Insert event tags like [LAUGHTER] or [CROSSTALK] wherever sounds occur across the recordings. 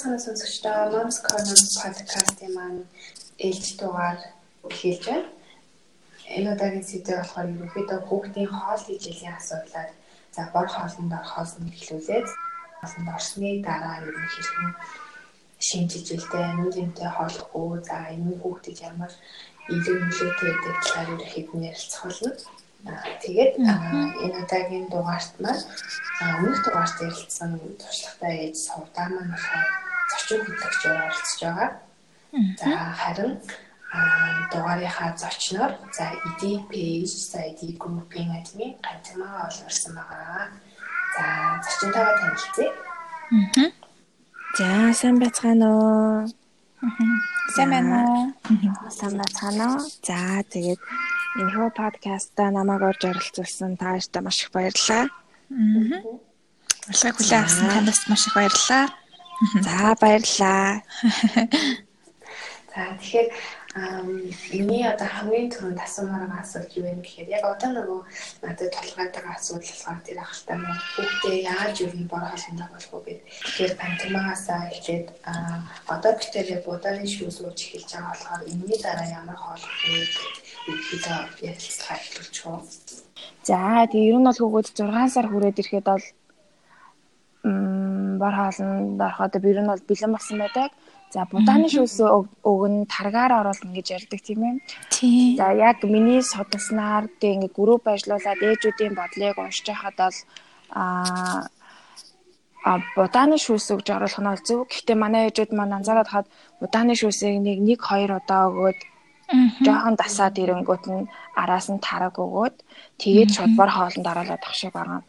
байцгаана сонсогчдоо Moms Corner podcast-ийн маань ээлж дугаар эхэлж байна. Энэ удаагийн сэдв болохоор ерөнхийдөө хүүхдийн хоол ижилийн асуудлаар за бор хоолнд орохоос нь эхлүүлээд хоолнд орсны дараа ер нь хэрхэн шинжилжэлтэй нүүрэнтэй хоолох уу за энэ хүүхдэд ямар илүү нөлөөтэй гэдэг талаар ерөнхийд нь ярилцах болно. Тэгээд энэ удаагийн дугаарт маань өмнөх дугаарт ярилцсан туршлагатай ээж сувдаа маань болохоор зочин хөтлөгчөөр оролцож байгаа. За харин дугаарынхаа зочноор за ED page, за ED group-ийн админ ганцмаа олорсон байгаа. За зочинтойгоо танилцъя. Аа. За сайн байцгаана уу? Сайн байна уу? Сайн байцгаана уу? За тэгээд энэ хөө подкастта намайг орж оролцуулсан та бүхэнд маш их баярлалаа. Аа. Урилгыг хүлээн авсан танд маш их баярлалаа. За баярлалаа. За тэгэхээр миний одоо хамгийн түрүүнд асуумаар байгаа асуулт юу вэ гэхээр яг одоо нөгөө надад толгойтойгоо асуудал болохоор тэр ахaltaа мөн хүүхдээ яаж юу нь бор хоолндоо болох вэ гэдэг. Тэгэхээр пантомаасаа эхлээд одоо битээр яг удааны шүүс ууж эхэлж байгаа болохоор энэний дараа ямар хоол вэ гэдээ ярилцлага эхлүүлж байна. За тэгээ ер нь бол хүүхэд 6 сар хүрээд ирэхэд бол м бор хоолнд ороход ер нь бол бэлэн болсон байдаг. За будааны шүүс өгн таргаар ороод ингэж ярьдаг тийм ээ. Тийм. За яг миний судалснаар тэг ингээ групп ажиллуулад ээжүүдийн бодлыг уншиж байхад бол а а будааны шүүс өгж оруулах нь бол зөв. Гэхдээ манай ээжүүд маань анзаараад хаад будааны шүүсийг нэг 1 2 удаа өгөөд жоохон дасаад ирэнгүүт нь араас нь тараг өгөөд тэгээд шууд бор хоолнд оруулаад ах шиг байгаа.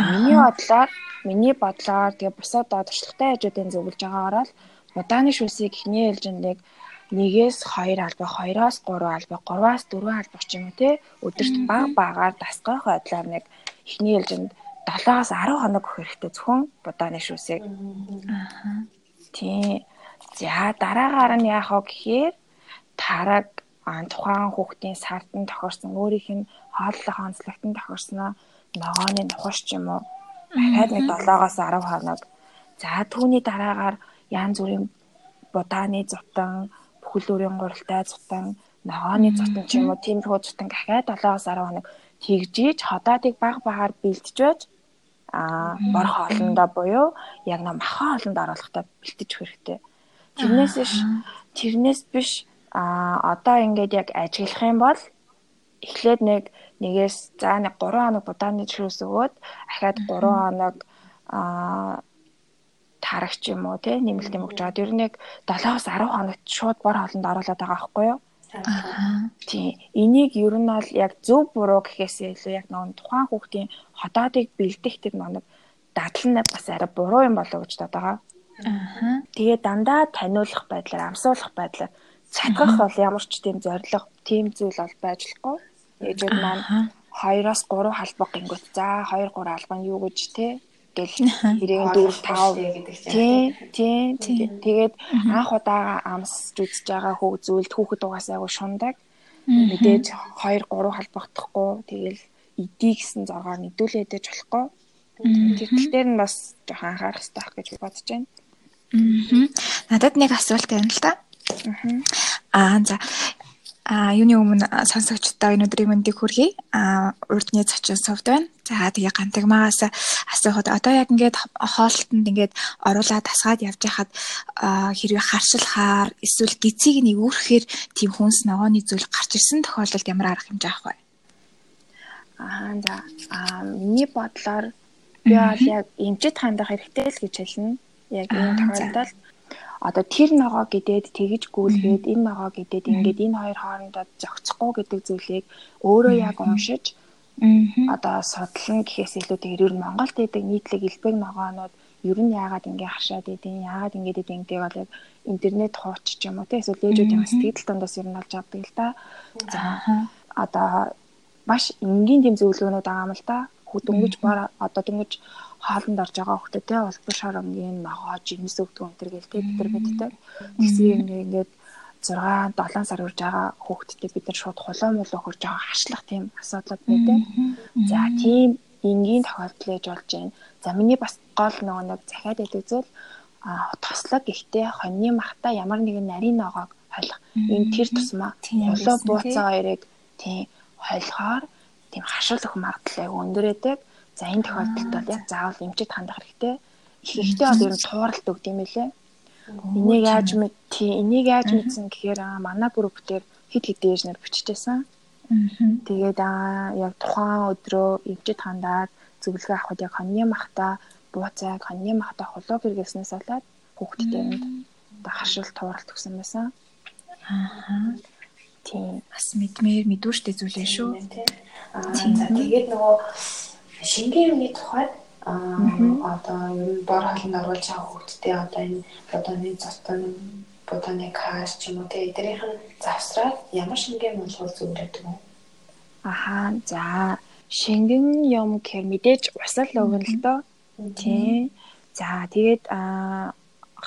Миний бодлоор миний бодлоор тэгээ бусад туршлагатай ээжүүдийн зөвлөж байгаагаар л Удааны шүүсийг эхний ээлжинд нэгээс 2 алба 2-оос 3 алба 3-аас 4 алба ч юм уу те өдөрт баг багаар дасгах байдлаар нэг эхний ээлжинд 7-аас 10 хоног өгөх хэрэгтэй зөвхөн будааны шүүсийг. Аа. Тийм. За дараагаар нь яах вэ гэхээр тараг тухайн хүүхдийн сартан тохирсон өөрийнх нь хооллох онцлогтон тохирсноо ногооны нухаш ч юм уу дахиад нэг 7-оос 10 хоног. За түүний дараагаар янз бүрийн будааны зутан, бүхэл өөрийн гуралтай зутан, ногооны зутан ч юм уу тиймэрхүү зутан дахиад 7-10 хоног тэгжиж ходаадыг баг багаар бэлтжиж а бор хоолндоо буюу яг на махан хоолнд оруулахдаа бэлтэж хэрэгтэй. Тэрнээс биш тэрнээс биш а одоо ингээд яг ажиглах юм бол эхлээд нэг нэгээс за нэг 3 хоног будааны шүүс өгөөд ахаад 3 хоног а тарагч юм уу те нэмэлт юм өгч жаад ер нь яг 7-оос 10 хоногт шууд бор хоолнд оруулаад байгаа байхгүй юу? Аа. Тийм. Энийг ер нь бол яг зөв буруу гэхээсээ илүү яг нэг тухайн хүүхдийн хотоодыг бэлдэх тэр нэг дадлан бас арай буруу юм болоо гэж бодож байгаа. Аа. Тэгээ дандаа таниулах байдлаар, амсуулах байдлаар цахих бол ямар ч тийм зориг, тийм зүйл бол байжлахгүй. Ээжүүд маань 2-оос 3 халбаг гингүүт. За 2 3 албан юу гэж те гэл хэрэг 4 5 гэдэг чинь. Тийм. Тэгээд анх удаага амсж үзэж байгаа хөө зүйлд хүүхэд угаасаа айгу шундаг. Мэдээж 2 3 халбахдахгүй тэгэл идий гэсэн зоргоор нэдүүлээд ээж болохгүй. Тэгэхээр дээр нь бас жоохон анхаарах хэрэгтэй байх гэж бодож байна. Аа. Надад нэг асуулт байна л да. Аа. За А юуны өмнө сонсогчдоо энэ өдрийн мэндийг хүргэе. А урдны зочин сувд байна. За тэгээ гантагмаагаас асуухад одоо яг ингээд хоолтонд ингээд оруулаад тасгаад явж хахад хэрвээ харшилхаар эсвэл гизийг нэг үүрхээр тийм хүнс ногооны зүйл гарч ирсэн тохиолдолд ямар арга хэмжээ авах вэ? Аа за а миний бодлоор би бол яг эмчит хандах хэрэгтэй л гэж хэлнэ. Яг энэ тохиолдолд одоо тэр ногоо гэдээд тэгж гүйлгээд энэ ногоо гэдээд ингээд энэ хоёр хоорондоо зохицохгүй гэдэг зүйлийг өөрөө яг уншиж одоо судлан гэхээс илүү тэр ер нь Монголд идэг нийтлэг элбэг ногоонууд ер нь яагаад ингэ харшаад идэв яагаад ингэ идэв гэдэг бол яг интернет хууч ч юм уу те эсвэл ээжүүдийн сэтгэл дундаас ер нь олж авдаг л да. За одоо маш энгийн тэм зөвлөгөөнүүд байгаа юм л да. Дөнгөж одоо дөнгөж хоолнд орж байгаа те улбар шар өнгийн ногоо жимс өгдөг өнтер гээл те бид нар мэддэг. Тэгсэн ингээд 6 7 сар үрж байгаа хүүхдтэй бид нар шууд хулуу мул өгөрж байгаа хашлах тийм асуудал байдаг. За тийм энгийн тохиолдол ээж болж байна. За миний бас гол нөгөө нэг захиад байдаг зүйл а тослог гэхдээ хоньны махта ямар нэгэн нарийн ногоог хойлох. Энэ тэр тусмаа холоо бууцаа хоёрыг тийм хойлохоор тийм хашил өх магадлал өндөр байдаг. За энэ тохиолдолд бол яг заавал эмчит хандах хэрэгтэй. Их ихтэй бол ер нь тууралт өгд юм лээ. Энийг яаж мэд тий энийг яаж мэдсэн гэхээр манай групп дээр хэд хэдэн ээж нар биччихсэн. Тэгээд аа яг тухайн өдрөө эмчит хандаад зөвлөгөө авахд яг хоньны махта бууцайг хоньны махта холоо хэрэглэснээс болоод хүүхдтэй юмд одоо харшил тууралт өгсөн байсан. Аа. Тийм бас мэдмээр мэдвэртэй зүйлээ шүү. Аа тэгээд нөгөө шингийн юмны тухайд одоо ер нь бор холнд оруулж байгаа хүүхдтэй одоо энэ бодооны цотон бодооны каш ч юм уу тэ эднийх нь завсраад ямар шингийн болгол зөвлөдөг юм. Ахаа за шингэн юм гэхээр мэдээж усал өгнө л доо. Тийм. За тэгээд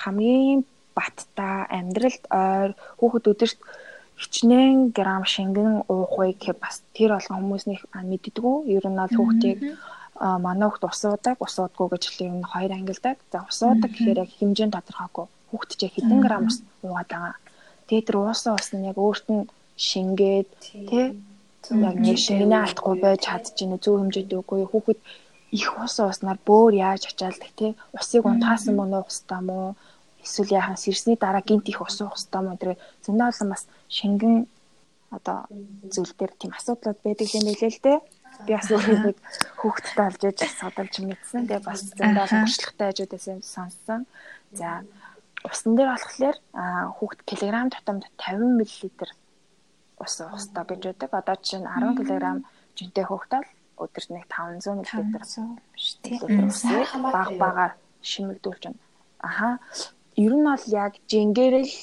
хамгийн баттай амьдралд ойр хүүхэд өдөрт хичнээн грамм шингэн уух вэ гэхээр бас тэр болгон хүмүүсний мэддэггүй. Ер нь бол хүүхдийг манай хүүхд ус уудаг, ус уудаггүй гэж л ер нь хоёр ангилдаг. За ус уудаг гэхээр яг хэмжээ тодорхойгүй. Хүүхд чи хэдэн грамм ус уугаад байгаа. Тэгээд тэр уусан ус нь яг өөрт нь шингээд тий. яг шингэнээ алдахгүй байж чадчихна зөв хэмжээтэй үгүй хүүхэд их ус ууснаар бөөр яаж ачаалдаг тий. Усыг унтаасан мөн уух хэвээр мó эсвэл яхан сэрсний дараа гинт их ус уух хэвээр мó тэр зөндөө олон бас шингэн одоо зүйл дээр тийм асуудлууд байдаг юм билээ л дээ би бас өөрийг хүүхдтэй олж иж судалж мэдсэн. Тэгээ бас зөндөө туршлагатай хажуудаас юм сонссон. За усан дээр болохоор хүүхд килограмм тутамд 50 мл ус уух хэрэгтэй гэж байдаг. Одоо жишээ нь 10 кг жинтэй хүүхдэл өдөрт нэг 500 мл биш тийм усыг баг багаар шимэгдүүлж байна. Аха. Ер нь бол яг жингэрэл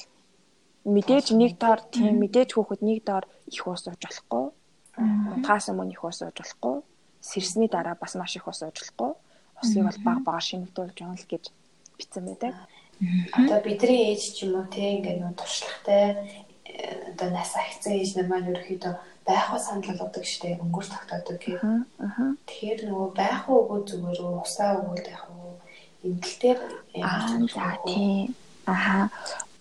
мэдээж нэг доор тийм мэдээж хүүхэд нэг доор их ус ууж болохгүй. Утгаас өмнө их ус ууж болохгүй. Сэрсний дараа бас маш их ус ууж болохгүй. Усыг бол баг багаар шимэгдүүлж байгаа л гэж бичсэн байдаг. Одоо бидний ээж ч юм уу те ингээд нөө туршлагатай одоо нас ахицсан ээж нар маань ерөөхдөө байх уу санал болгодог штеп өнгөр тогтоодог гэх. Тэгэхээр нөгөө байх уугүй зүгээр усаа өгвөл байх уу эмгэлтээр аа за тийм. Аха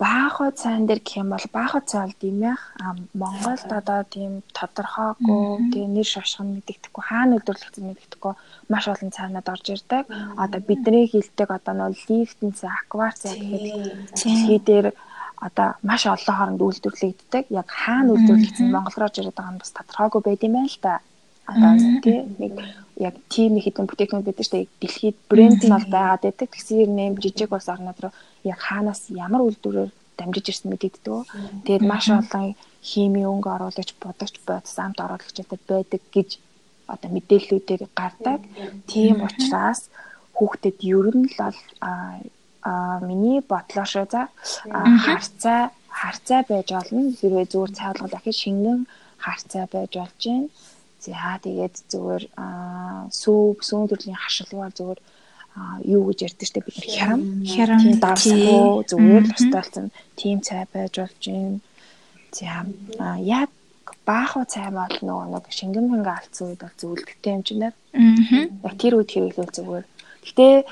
баахад сайн дээр гэх юм бол баахад цай бол димэх Монголд одоо тийм тодорхойгүй тийм нэр шашхан мэддэхгүй хаана өдөрлөгдсөн мэддэхгүй маш олон цайнууд орж ирдэг. Одоо бидний хилдэг одоо нөө лифтэн цай, аквар цай гэхэд дэлхий дээр одоо маш олон хооронд үйлдвэрлэгддэг. Яг хаана үйлдвэрлэгдсэн Монгол руу ирээд байгаа нь бас тодорхойгүй байд юм байна л да. Одоо тийм нэг яг тим хэдэн бүтээгдэхүүн байдаг шүү дээ. Дэлхийд брэнд нь бол байгаад байдаг. Тэгсээр нэм жижиг ус орнод руу яг хаанаас ямар үйлдвэрээр дамжиж ирсэн мэдэгддэг. Тэгээд маш олон химийн өнгө оруулагч, будагч, бодис амт оруулагчтай байдаг гэж одоо мэдээллүүдээр гардаг. Тийм учраас хүүхдэд ер нь л а миний бодлоо шүү за харцаа харцаа байж болно хэрвээ зүгээр цайвалгал ахиж шингэн харцаа байж болж байна. За тэгээд зүгээр сүү сүүн төрлийн хашилгуул зүгээр юу гэж ярьдэн штэ бид хярам хярам давсгүй зүгээр л усталцсан тийм цай байж болж байна. За яг бааху цай бол нөгөө нэг шингэн мэнгэ алдсан үед бол зөвлөлттэй юм чинь. Аа. Тэр үед хэрэглүүл зүгээр Гэтэ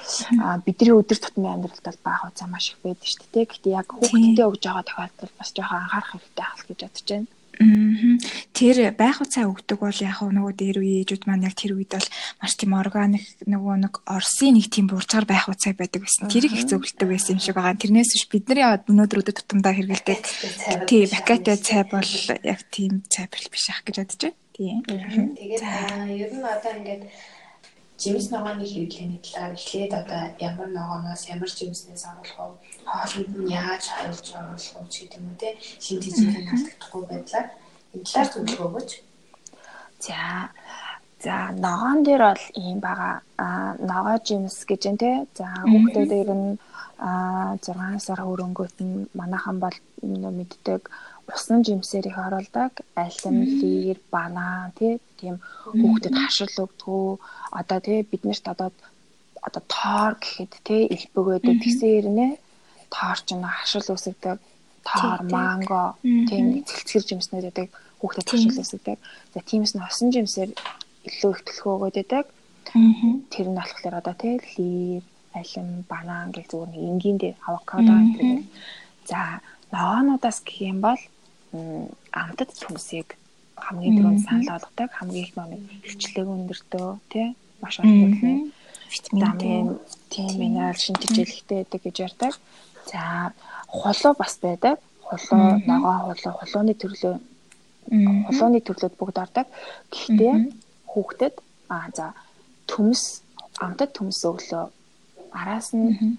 бидний өдөр тутмын амьдралд бол баах уцаа маш их байдаг шүү дээ. Гэтэ яг хүүхдэд өгж байгаа тохиолдолд бас жоохон анхаарах хэрэгтэй ахал гэж бодож байна. Тэр байх уцаа өгдөг бол яг нөгөө дээр үе ээжүүд маань яг тэр үед бол маш тийм органик нөгөө нэг Оросын нэг тийм бурцаар байх уцаа байдаг байсан. Тэрийг их зөвлөдөг байсан юм шиг байгаа. Тэрнээс биш бидний өнөөдөр өдөр тутамдаа хэрэгэлдэг тий бакатай цай бол яг тийм цай биш ах гэж бодож байна. Тий. Тэгээд ер нь одоо ингээд жимс ногооны хэрэглээний талаар эхлээд одоо ямар ногооноос ямар жимснээс оруулах вэ? Хоолнд нь яаж хайлж оруулах вэ гэдэг юм те шин тэжээлийн алдагдахгүй байдлаар энэ талаар зөвлөгөө өгөөч. За за ногоон дээр бол ийм байгаа ногоо жимс гэж юм те. За хүүхдүүд ер нь 6 сар хөрөнгөт нь манайхан бол мэддэг усан жимсээр их оруулдаг. Алим, лир, банан тийм хүүхдэд хашил өгдгөө одоо тий биднэрт одоо одоо тоор гэхэд тий элбэг байдаг тэгсэн ирнэ тоор ч нэг хашил үсгдэг тоор манго тийм цэлцгэр жимснүүд байдаг хүүхдэд хашил үсгдэг за тиймээс нь хосон жимсээр илүү их төлхөө өгöd байдаг тэр нь болохоор одоо тий лир алим, банан гэх зүгээр нэг энгийн дээр авокадо гэх. За ногоонуудаас гэх юм бол амтд төмсийг хамгийн түрүүнд санал болгодог хамгийн их нэг хвчлэг өндөртөө тий маш олон витамин тийм минерал шинжиж хэлэхтэй байдаг гэж ярьдаг. За хулуу бас байдаг. Хулуу, ногоо хулуу, хулууны төрлөө хулууны төрлөд бүгд ордог. Гэхдээ хүүхдэд аа за төмс амтад төмс өглөө араас нь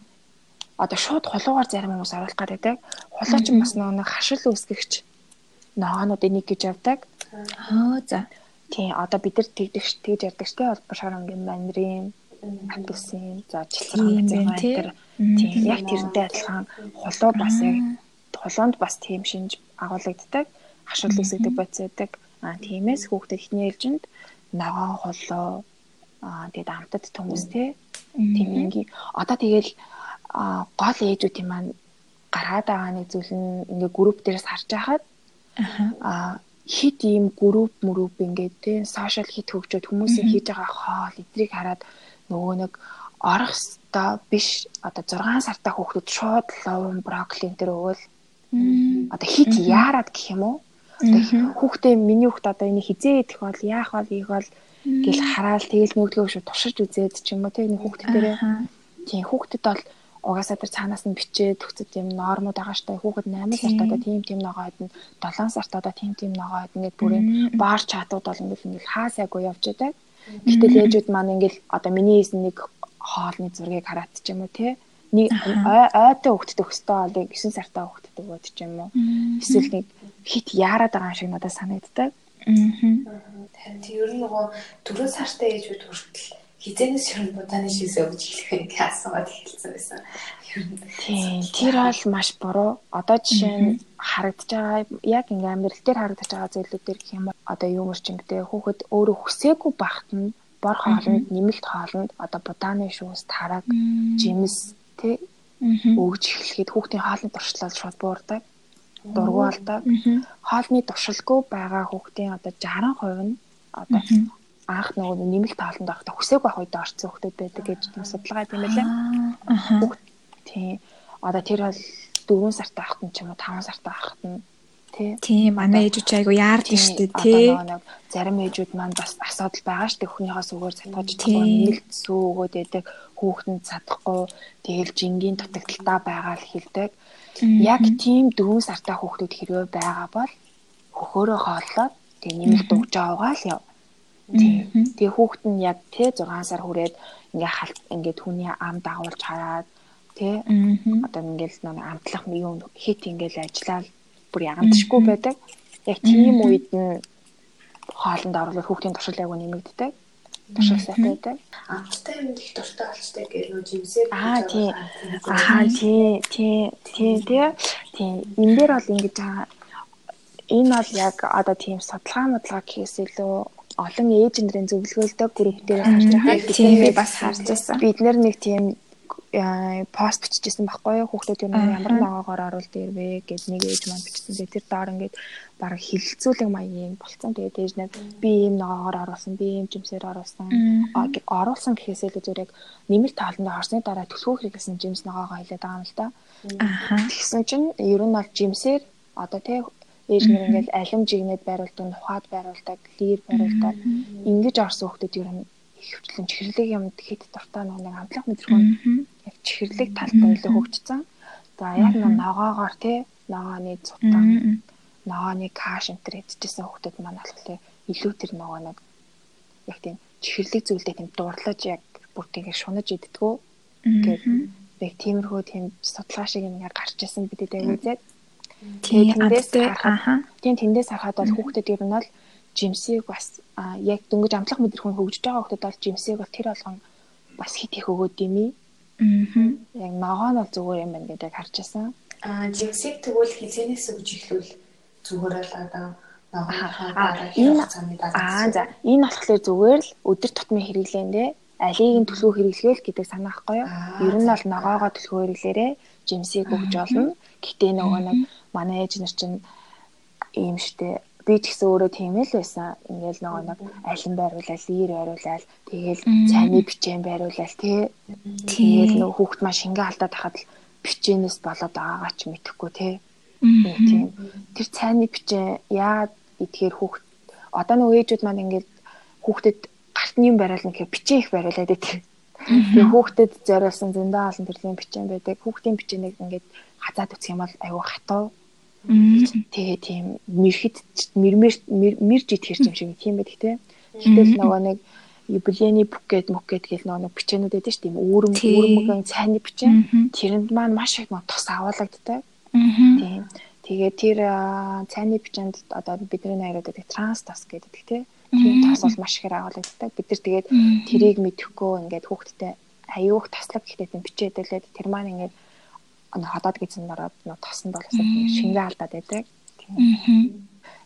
одоо шууд хулуугаар зарим хүмүүс оруулах гэдэг. Хулуу ч бас нэг хашил үүсгэгч ногоонуудын нэг гэж явдаг. Аа за. Тийм одоо бид нар тэгдэг тэгж ярьдаг штэ бол шарангийн мандрин апельсин за жилхэн газар тэр тийм яг тэрнтэй адилхан хулуу бас яг хулуунд бас тийм шинж агуулгаддаг хашил үсгдэг бодисдаг а тиймээс хүүхдэд ихний ээлжинд ногоон хулуу а тэгээд амтад төмөс те тийм ингийн одоо тэгэл гол ээжүүдийн маань гараад байгаа нэг зүйл нь ингээ групп дээрээс харж байхад аа хит ийм групп мөрөв ингээд те сошиал хит хөгжөөд хүмүүсийн хийж байгаа хоол эдрийг хараад нөгөө нэг орох ёстой биш одоо 6 сартай хүүхдүүд шууд ловн брокколин дээр өгөөл одоо хит яарад гэх юм уу? Одоо хүүхдээ миний хүүхд одоо энийг хизээ идэх бол яах бол ийх бол гэл хараал тэгэл нөгөөдгөө шүү туршиж үзээд ч юм уу те энэ хүүхд дээрээ тийм хүүхдэд бол угаасаа тэр цаанаас нь бичээд өгцөд юм нормууд байгаа штэ хүүхэд 8 сартаа тийм тийм ногоод нь 7 сартаа тийм тийм ногоод ингээд бүрийн баар чатууд бол ингээд ингээд хаа сайгүй явж байдаг. Гэтэл ээжүүд маань ингээд одоо миний хийсэн нэг хоолны зургийг хараад ч юм уу те нэг ойтой хөвгтд өгстой бол 9 сартаа хөвгтд өгөөд ч юм уу. Эсвэл нэг хит яарад байгаа шиг надад санагддаг. Аа. Танд ер нь нөгөө 4 сартай ээжүүд хүртэл хизэнээс ширэн будааны шийсээ өгч хэлэх гэж асууад эхэлсэн байсан. Тийм, тэр бол маш буруу. Одоо жишээ нь харагдаж байгаа яг ингээм амьдрал дээр харагдаж байгаа зүйлүүдээр гэх юм бол одоо юу мөрчингтэй хүүхэд өөрөө хүсээгүй багт нь бор хоолнд нэмэлт хоолнд одоо будааны шүүс, тараг, жимс тий өгж эхлэхэд хүүхдийн хоолны туршлага шууд буурдаг дургу болдог. Хоолны туршилгүй байгаа хүүхдийн одоо 60% нь одоо анх нөгөө нэмэлт тааланд авахта хүсээг байх үед орцсон хүмүүс байдаг гэж судалгаа байлаа. Аа. Тийм. Одоо тэр бол 4 сартай авахт нь ч юм уу 5 сартай авахт нь тий. Тийм манай ээжүүд айгу яард нь штэ тий. Зарим ээжүүд маань бас асуудал байгаа штэ өхнийхөөс өгөр цатгаж чадахгүй нэмэлт сүү өгөөд байдаг хүүхэнд чадахгүй тэгэл жингийн дутагдaltaа байгаа л хэлдэг. Яг тийм 4 сартай хүүхдүүд хэрвээ байгаа бол хөхөөрөө хооллоод тэг нэмэлт өгж аваагаа л яв Тэгээ хүүхэд нь яг те 6 сар хүрээд ингээ халт ингээ түүний ам дагуулж хараад те одоо ингээл нэг амтлах юм хит ингээл ажиллаад бүр ягантшгүй байдаг. Яг тийм үед нь хоолнд оруулаад хүүхдийн туршил айгу нэмэгддэг. Туршил сайтай байдаг. Амттай юм их дуртай болчтой гэж нөө жимсээр Аа тий. Аа тий тий тий тий. Тий. Энд дээр бол ингэж байгаа энэ бол яг одоо тийм судалгаа модлага хийхээс илүү олон ээж нарын зөвлөгөөлдөг групп дээр харж байгаа. Тийм би бас харж байсан. Бид нэр нэг тийм пост бичижсэн байхгүй юу хүүхдүүд юм ямар ногоогоор оруулд ирвэ гэд нэг ээж маань бичсэн. Тэгээ тэр доор ингээд баг хилэлцүүлэг маягийн болцсон. Тэгээд ээж нэг би ийм ногоогоор оруулсан, би ийм жимсээр оруулсан. Оруулсан гэхээсээ л зүгээр яг нэмэлт тааланд орсны дараа төлхөө хэрэгсэн жимс ногоогоо хилээд байгаа юм л та. Аа. Тэгсэн чинь ер нь бол жимсээр одоо тий ээж нэр ингээл алим жигнэд байруулдаг, ухаад байруулдаг, лир байруулдаг. Ингиж орсон хүмүүс ер нь хөвчлэн чихэрлэг юмд хэд дуртай нэг амтлах мэдрэггүй яг чихэрлэг талтай илүү хөгжсөн. За яг нэг ногоогоор тий ногооны цутан ногооны каш энэ төр идчихсэн хүмүүс маань болохоор илүү тэр ногоо нэг яг тийм чихэрлэг зүйлдээ тийм дурлаж яг бүр тийм шунаж иддгүү гэдэг яг тиймэрхүү тийм судалгаа шиг юм яг гарч исэн бидэд үзээд Тэгээд тэндээс харахад тийм тэндээс харахад бол хүүхдэд ер нь бол жимсийг бас яг дөнгөж амтлах мэдрэх нь хөгжиж байгаа хүүхдэд бол жимсийг бол тэр болгон бас хит их өгөөд юм ий. Аа. Яг ногоо нь бол зүгээр юм байна гэдэг харж байсан. Аа жимсийг тэгвэл хизэнээс өгж ихлүүл зүгээр л одоо Аа за энэ болохоор зүгээр л өдөр тутмын хэрэглээндээ алийг нь төлхөө хэрэглэгээл гэдэг санаа ахгүй юу? Ер нь бол ногоогоо төлхөө хэрэглээрээ жимсийг өгж олно. Гэтэ нөгөө нэг манай ээж нар чинь ийм штэ би ч гэсэн өөрөө тийм л байсан. Ингээл нөгөө нэг алин байруулаад, лир байруулаад, тэгээл цайны бичэн байруулаад тий. Тэгээл нөгөө хүүхд маш шингээ алдаад хахад л бичэнээс болоод байгаагаа ч мэдэхгүй тий. Тийм. Тэр цайны бичэн яа идэхээр хүүхд одоо нөгөө ээжүүд маань ингээд хүүхдэд гарт нь юм бариулна гэхээр бичээ их бариулаад байдаг. Тэгээ хүүхдэд зориулсан зөндөө олон төрлийн бичэн байдаг. Хүүхдийн бичэнийг ингээд хазаад үсэх юм бол айгүй хатуу. Тэгээ тийм мэрхэд мэрмэр мэрж итгэр юм шиг тийм байдаг те. Гэтэл нөгөө нэг юбилейний бүкет мүкет гэл нөгөө бичээнүүд байдаг шүү дээ. Үүрэг үүрэгэн цайны бичэн. Тэрэнд маань маш их тус агуулгаддаг. Тийм. Тэгээ тэр цайны бичэнд одоо бидний наярууд байдаг транс тас гэдэг тийм тийм тас бол маш ихээр агуулгаддаг. Бид нар тэгээд тэрийг мэдэхгүй ингээд хүүхдтэй аюух таслаг гэхдээ тийм бичээдэлээд тэр маань ингээд ходоод гизэн ороод тосонд болосоо шингээ алдаад байдаг.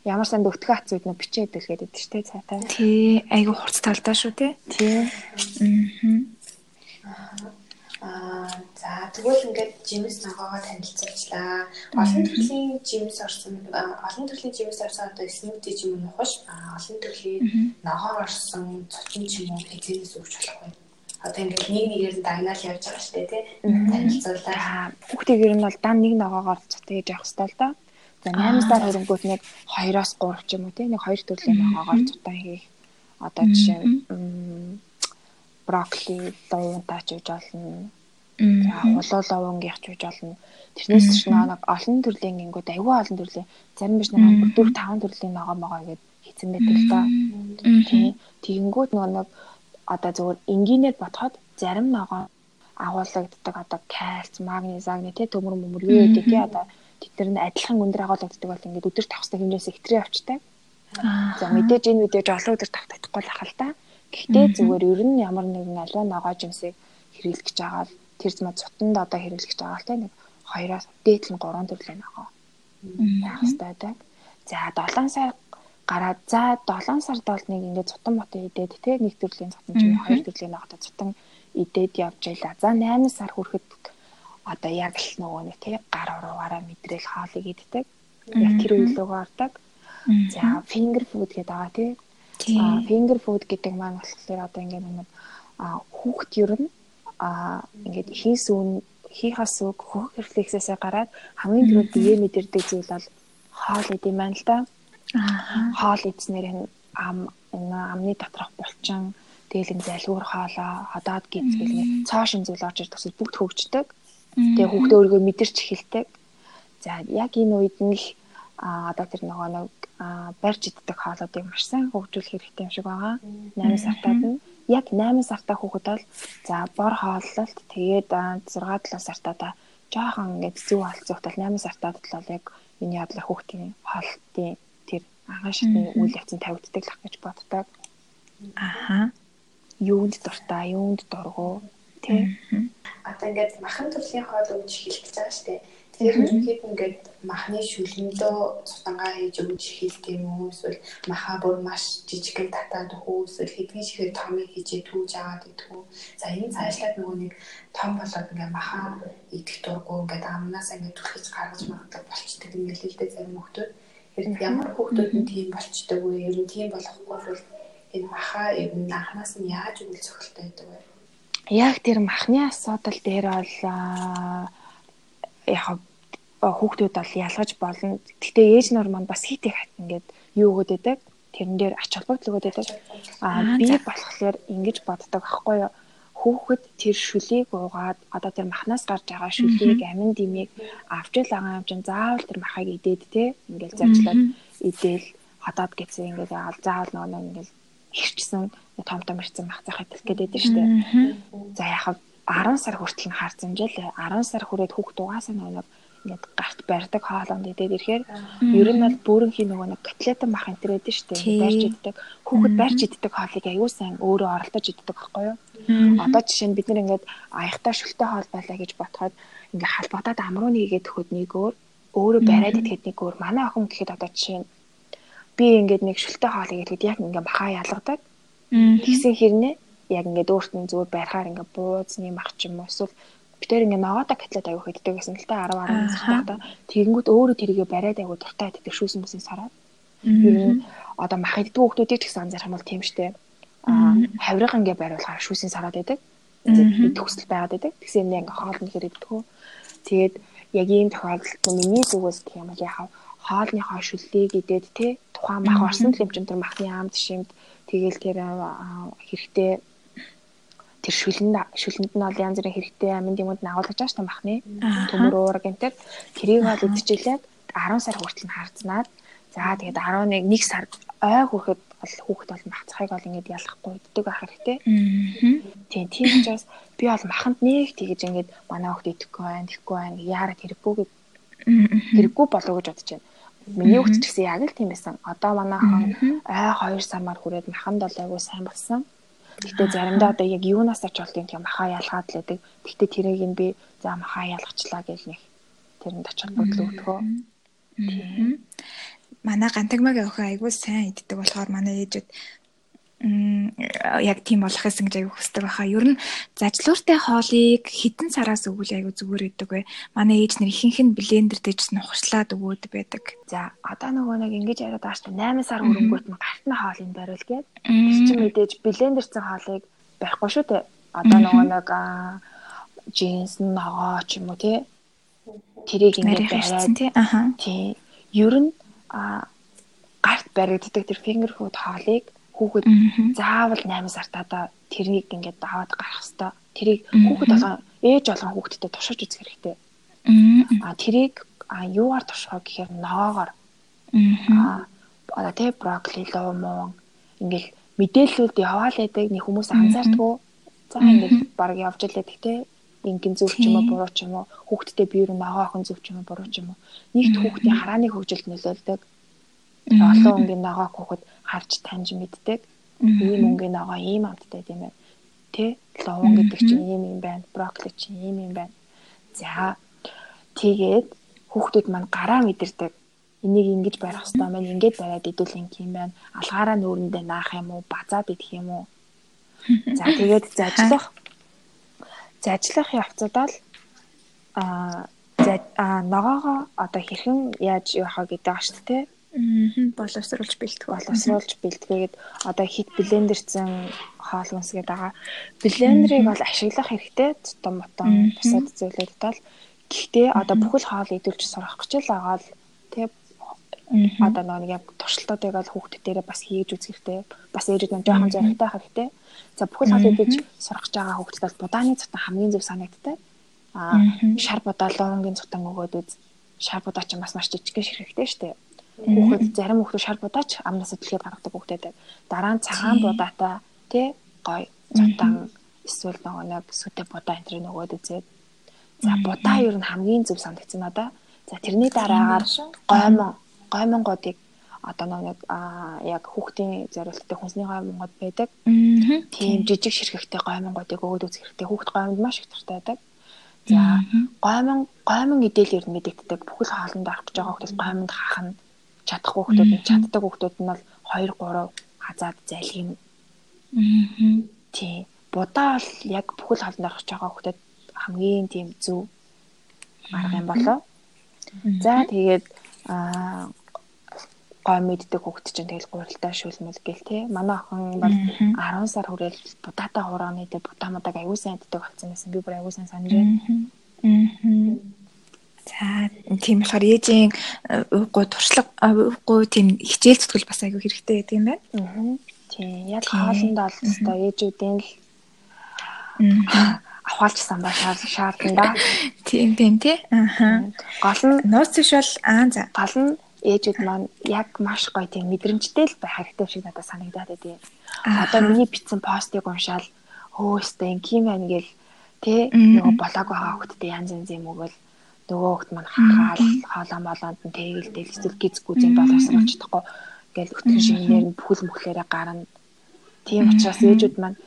Ямар санд өтгөө хац үед нөө бичээ дэлгээд байдаг шүү дээ цаатай. Тий, айгу хурц талдаа шүү тий. Тий. Аа. Аа за тэгвэл ингээд жимс ногоогоо танилцуулчлаа. Олон төрлийн жимс орсон олон төрлийн жимс орсон одоо смути ч юм уу нухаш олон төрлийн ногоо орсон цочин ч юм уу хязгаарээс өгч болох байна. Одоо ингээд нэг нэгээр дагнаал явж байгаа шүү дээ тий. Танилцуулаа. Хүүхдийг ер нь бол дан нэг ногоогоор цотгож явах хэрэгтэй л доо. За 8 сар хөрөнгөт нэг 2-оос 3 ч юм уу тий нэг 2 төрлийн ногоогоор цутаа хийх. Одоо жишээ брокколи луунтаач гэж болно. За хулуу луунгийнх ч гэж болно. Тэрнээс ч нэг олон төрлийн гингүүд аюул олон төрлийн зарим биш нэг 4 5 төрлийн ногоо могоо гэж хийцэн байдаг л. Тийм. Тэгэнгүүт нэг одоо зөвхөн энгийнээр бодоход зарим ногоо агуулгаддаг одоо кальц, магниз, агни тий төмөр мөмөр юу гэдэг тий одоо тэд нар адилхан өндөр агуулгаддаг бол ингээд өдөр тавхстай хэмжээс ихтрээ авчтай. За мэдээж энэ видеож олон өдөр тавтагдахгүй л ахал та. Гэхдээ зүгээр ер нь ямар нэгэн аливаа ногоо жимсийг хэрэглэж байгаа л тэр зам цутанд одоо хэрэглэж байгаа л те нэг хоёроос дээдлэн 3 төрлийн ногоо байх хэрэгтэй байдаг. За 7 сар гараад за 7 сард бол нэг ингээд цутан мото идээд те нэг төрлийн цутан ч юм хоёр төрлийн ногоо цутан идээд явж байла. За 8 сар хүрэхэд одоо яг л нөгөө нэг те гар уруугаараа мэдрээл хаалыг иддэг. Яг тэр үйлөөгөө ордог. За finger food гэдэг байгаа тий finger food гэдэг маань болохоор одоо ингээд нэг хүүхд ер нь ингээд хийс үн хийхас үг хөх рефлексээсээ гараад хамгийн түрүү бие мэдэрдэг зүйл бол хоол идэм байна л да. Хоол идснээр ам амны доторх булчин тэгэл энэ залгуур хоолоо ходоод гизгэл нэг цоо шин зүйл орж ирдэг гэсэн бүгд хөгждөг. Тэгээ хүүхдээ өөрийгөө мэдэрч эхэлдэг. За яг энэ үед а одоо тэр нөгөө нэг барьж иддэг хоолоодыг маш сайн хөгжүүлэх хэрэгтэй юм шиг байгаа. 8 сартаад нь яг 8 сартаа хүүхэд бол за бор хооллолт тэгээд 6 7 сартаа жоохон ингээд зүв алцуухт бол 8 сартаад бол яг энэ ядлах хүүхдийн хоолтын тэр агаан шатны үйл явцын тавигддаг л гэж боддог. Аха. Юунд дуртай, юунд дургу тий. Одоо ингээд махан төрлийн хоол өгч хэлчихэж байгаа шүү дээ ерөнхийд ингээд махны шүлгэндөө цутангаа хийж өгч хийх юм уу эсвэл маха бүр маш жижигхэн татаад өгөө эсвэл хэдхэн шигээр томыг хийжээ түүж аваад идэх үү. За энэ цаашлаад нөгөө нэг том болоод ингээд маха идэх дурггүй ингээд амнаас ингээд түлхэж гаргаж магадгүй болчдөг юм л дээ зарим хүмүүс. Ер нь ямар хүмүүс нь тийм болчдөг вэ? Ер нь тийм болохгүй бол энэ маха ер нь анханаас нь яаж үйл цогцолтой байдаг вэ? Яг тэр махны асуудал дээр бол яг хүүхдүүд бол ялгаж болно. Гэтэ ээж нар маань бас хит их ингээд юу өгöd байдаг. Тэрэн дээр ач холбогдол өгöd байдаг. Аа би болохоор ингэж боддог аахгүй юу? Хүүхэд тэр шүлийг уугаад одоо тэр махнаас гарч байгаа шүлийг амин димийг авч л байгаа юм чинь заавал тэр махыг идээд те ингээл зарчлаад идээл хадаад гэсэн ингээд заавал нөгөө ингээл хэрчсэн том том ирсэн мах захад хэлэх гээд байдаг шүү дээ. За яхав 10 сар хүртэл нь харсан юм жишээ 10 сар хүрээд хүүхд угаасаа нэг ингээд гарт барьдаг хоолонд идээд ирэхээр ер нь бол бүрэнхий нөгөө нэг котлетан мах энэ төр байдаг шүү дээ барьж иддэг. Хүүхэд барьж иддэг хоолыг аягүй сайн өөрөө оролдож иддэг байхгүй юу? Одоо жишээ нь бид нар ингээд аягтаа шөлтөө хоол байлаа гэж бодоход ингээд халбагдаад амрууны игээд өгөхөд нэг өөр өөрөө бариад идэхэд нэг өөр. Манай охин гэхэд одоо жишээ нь би ингээд нэг шөлтөө хоол игээд яг ингээд махаа ялгадаг. Тэгсэн хэрнээ яг ингээд өөрт нь зүгээр байрахаар ингээд буузны мах ч юм уу эсвэл битээр ингээд ногоотой котлет аягүй хөддөг гэсэн л та 10 11 сартаа тэгэнгүүт өөрөө тэрийгэ бариад аягүй дуртай иддэг шүүсэн бүсийн сараад Ер нь одоо мах иддэг хүүхдүүдийг ч гэсэн анзаарах юм бол тийм штэ. Аа хаврыг ингээ байруулахаар шүүсийн сараад байдаг. Тэгээд төгсөл байгаад байдаг. Тэгсэн юм ингээ хоолны хэрэг иддэг. Тэгээд яг ийм тохиолдолд миний зүгээс гэх юм бол яхав хоолныхоо шүллийг идээд те тухайн мах орсон л юм чин тэр махны аамд шимд тэгэл тэр хэрэгтэй тэр шүлэнд шүлэнд нь бол янз бүрийн хэрэгтэй амин юмуд нь агуулгаж байгаа шүү дээ махны төмөр уураг энэ тэр тэрийг бол идчихлээ 10 сар хүртэл нь харцнаад за тэгээд 11 1 сар ой хүрэхэд бол хүүхэд бол махцахыг бол ингэж ялахгүй иддэг байх хэрэгтэй. Тийм тийм учраас би бол маханд нэг тэгэж ингэж манай хүүхэд идэхгүй байх, тэхгүй байх яарад хэрэггүй гэж хэрэггүй болов гэж бодож байна. Миний хүүхэд ч гэсэн яг л тийм байсан. Одоо манайхан ой 2 сармаар хүрээд маханд бол айгүй сайн болсон. Гэтэ заримдаа одоо яг юунаас ч болдгийг тийм махаа ялгаад л байдаг. Гэтэ тэрийг нь би за махаа ялгачлаа гэж нэг тэрэнд очих бодлоо өгдөгөө. Манай гантагмагийн охин айгүй сайн иддэг болохоор манай ээжүүд яг тийм болох гэсэн гэж аягүй хүсдэг байхаа. Ер нь зажлууртай хоолыг хитэн сараас өгвөл аягүй зүгээр өгдөг бай. Манай ээж нэр ихэнх нь блендер дэжс нухшлаад өгөөд байдаг. За одоо нөгөө нэг ингэж яриад байгаа дээ. 8 сар хөрөнгөт нь гартны хоолыг бариул гээд. Тэр чинь мэдээж блендерцэн хоолыг барихгүй шүү дээ. Одоо нөгөө нэг джинс ногоо ч юм уу тий. Тэрийг ингэж бариад тий. Аха. Тий. Ер нь гарт баригддаг тэр finger food хоолыг хүүхэд заавал 8 сартаа тэрнийг ингээд даваад гарах хэвээр. Тэрийг хүүхэд болгон ээж болгон хүүхдэд тушааж үзэх хэрэгтэй. Аа тэрийг юугаар тушхаа гэхээр ноогоор. Аа одоо тэ брокколи луу муу ингээл мэдээллүүд яваал байдаг нэг хүмүүс анзаардгүй. За ингээл баг явж илээ гэхдээ ингийн зөв ч юм уу буруу ч юм уу хүүхдтэй биеэр ногоо охин зөв ч юм уу буруу ч юм уу нэгт хүүхдийн харааны хөгжилд нөлөөлдөг. Олон өнгийн ногоо хүүхэд харж таньж мэддэг. Ийм өнгийн ногоо ийм амттай тийм ээ. Тэ? Ловон гэдэг чинь ийм юм байна. Брокколи чинь ийм юм байна. За тэгээд хүүхдүүд маань гараа мэдэрдэг. Энийг ингэж барих хэрэгтэй маань ингэж бариад идүүл юм байна. Алгаараа нүүрэндээ наах юм уу? Базаад идэх юм уу? За тэгээд [LAUGHS] зажлах зажлах явцдаа л аа ногоогоо одоо хэрхэн яаж явахаа гэдэг ба шүү дээ боловсруулж бэлтгэв боловсруулж бэлтгээгээд одоо хит блендерцэн хоол хүнс гэдэг байгаа. Блендерыг бол ашиглах хэрэгтэй. Том мотон бусад зүйлүүд тал. Гэхдээ одоо бүхэл хоол идүүлж сурах гэж л байгаа л тий одоо нэг яг туршилтуудыг бол хүүхдэд дээрээ бас хийж үзэх хэрэгтэй. Бас ээжүүд нь жоохон зоригтой хэрэгтэй. За бүхэл хоол идүүлж сурах гэж байгаа хүүхдэд бол будааны цутан хамгийн зөв санагддаг. Аа шар будаа лонгийн цутан өгөөд үз. Шар будаа ч бас маш жижиг ширхэгтэй шүү дээ Хүүхэд зарим хүүхдүүд шар будаач амнаас дэлгээд гаргадаг хүүхдтэй. Дараа нь цагаан будаатай тий гой цутан эсвэл нөгөө нэг сүтэ будаа энэ төр нөгөөд үзээд за будаа ер нь хамгийн зөв санагдсан надаа. За тэрний дараагаар гоймон гоймонгуудыг одоо нэг яг хүүхдийн зориулттай хүнсний гоймонгууд байдаг. Тийм жижиг ширхэгтэй гоймонгуудыг өгөөд үзэх хэрэгтэй. Хүүхд гоймонд маш их дуртай байдаг. За гоймон гоймон эдэл ер нь мэдэгддэг. Бүхэл хоолнд орох гэж байгаа хүмүүс гоймонд хаах нь чадах хүүхдүүд нь чаддаг хүүхдүүд нь бол 2 3 хазаад зайлгийм. Аа. Тий. Будаа бол яг бүхэл хоолнд орох байгаа хүүхдэд хамгийн тийм зөв арга юм болоо. За тэгээд аа гой мэддэг хүүхд чинь тэгэл гурилтай шүлмэл гэл те. Манай охин бол 10 сар хүрэл будаатай хурааны дэ будамадаг аягүй сайн иддэг болсон байсан. Би бүр аягүй сайн санаж байна. Аа. За тийм болохоор ээжийн ууггүй туршлага ууггүй тийм хичээл зүтгэл бас айгүй хэрэгтэй гэдэг юм байна. Аа. Тийм яг хоолнд бол өстой ээжүүдийн л авахалчсан ба шаардна да. Тийм тийм тий. Аа. Гол нь нууц биш бол аа за. Гол нь ээжүүд маань яг маш гоё тийм мэдрэмжтэй л байх хэрэгтэй шиг надад санагдаад байдیں۔ Одоо миний бичсэн постыг уншаал хөөстэй юм ким байна гэл тий нөгөө болоог байгаа хөлтөд янз янз юм өгөөл нөгөө хөлт маань хаал хоолоо молоонд нь тэгэлдэл эсвэл гизгүй зэн боловсруулж чадахгүй гэл өтгөн шинээр нь бүхэл мөхлөөрэ гарна. Тийм учраас ээжүүд маань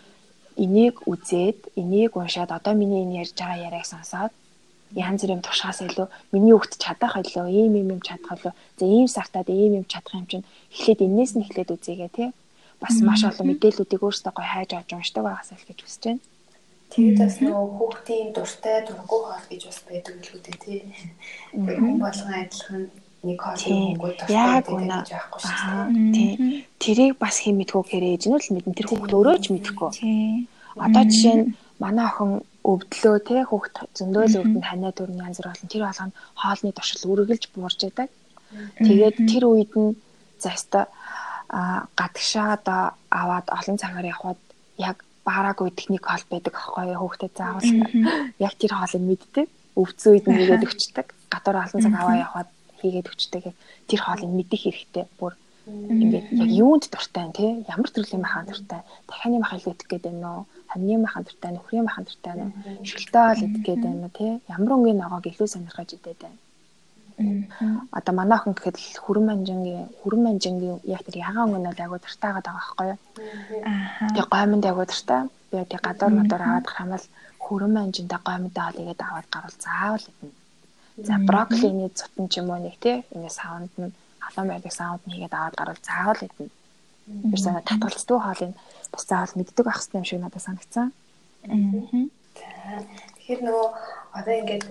энийг үзээд энийг уншаад одоо миний энэ ярьж байгаа яриаг сонсоод янз бүрийн тушаас илүү миний хөвгт чадах илүү ийм ийм юм чадах илүү за ийм сартаад ийм юм чадах юм чинь эхлээд энээс нь эхлээд үзээгээ тий бас маш олон мэдээллүүдийг өөрсдөө гой хайж авч уншдаг байгаасаа л гэж хүсэж байна. Тэгээд бас нөгөө хүүхдийн дуртай дурггүй хоол гэж бас байдаг л үү тий. Хүн болгон адилхан нэг хоолны хөнгүүд яг үнэ аа тий. Тэрийг бас хэм мэдгүй хэрэг ээж нь л мэдэн тэр хүүхд өөрөө ч мэдэхгүй одоо жишээ нь манай охин өвдлөө те хүүхд зөндөөл өвдөн ханиа дүрний янз бүр болон тэр болгоно хоолны туршил үргэлж буурж байдаг. Тэгээд тэр үед нь заста а гадагшаа одоо аваад олон цагаар явхад яг баараагүй техник хоол байдаг аахгүй хүүхдэд заавал яг тэр хоолыг мэддэг. Өвцөн үед нь нэгээд өчтдөг. Гадуур олон цаг аваа явхад хийгээд өчтдөг. Тэр хоолыг мэдэх хэрэгтэй. Бүр ингээд яг юунд дуртай тий? Ямар төрлийн махан дуртай? Дахианы махан л идэх гээд байна уу? Хамны махан дуртай нөхрийн махан дуртай нь шүлтөөл идэх гээд байна тий? Ямар өнгийн ногоог илүү сонирхож идээд байна Одоо манай охин гэхэд хүрэн манжингийн хүрэн манжингийн яг тэр ягаан өнгө нь агуу дуртайгаад байгаа байхгүй юу. Аа. Тэгээ гоймонд агуу дуртай. Би тэг гадуур модоор аваад гарах юм бол хүрэн манжиндаа гоймондоо хоолыгээд аваад гарвал заавал идэнэ. За брокколины цутан ч юм уу нэг тий ингээ саунд нь халуун байдаг саунд нь хийгээд аваад гарвал заавал идэнэ. Би санаа татгалцдаг хоолыг бас заавал мэддэг байх хэрэгтэй юм шиг надад санагцсан. Аа. Тэгэхээр нөгөө одоо ингээд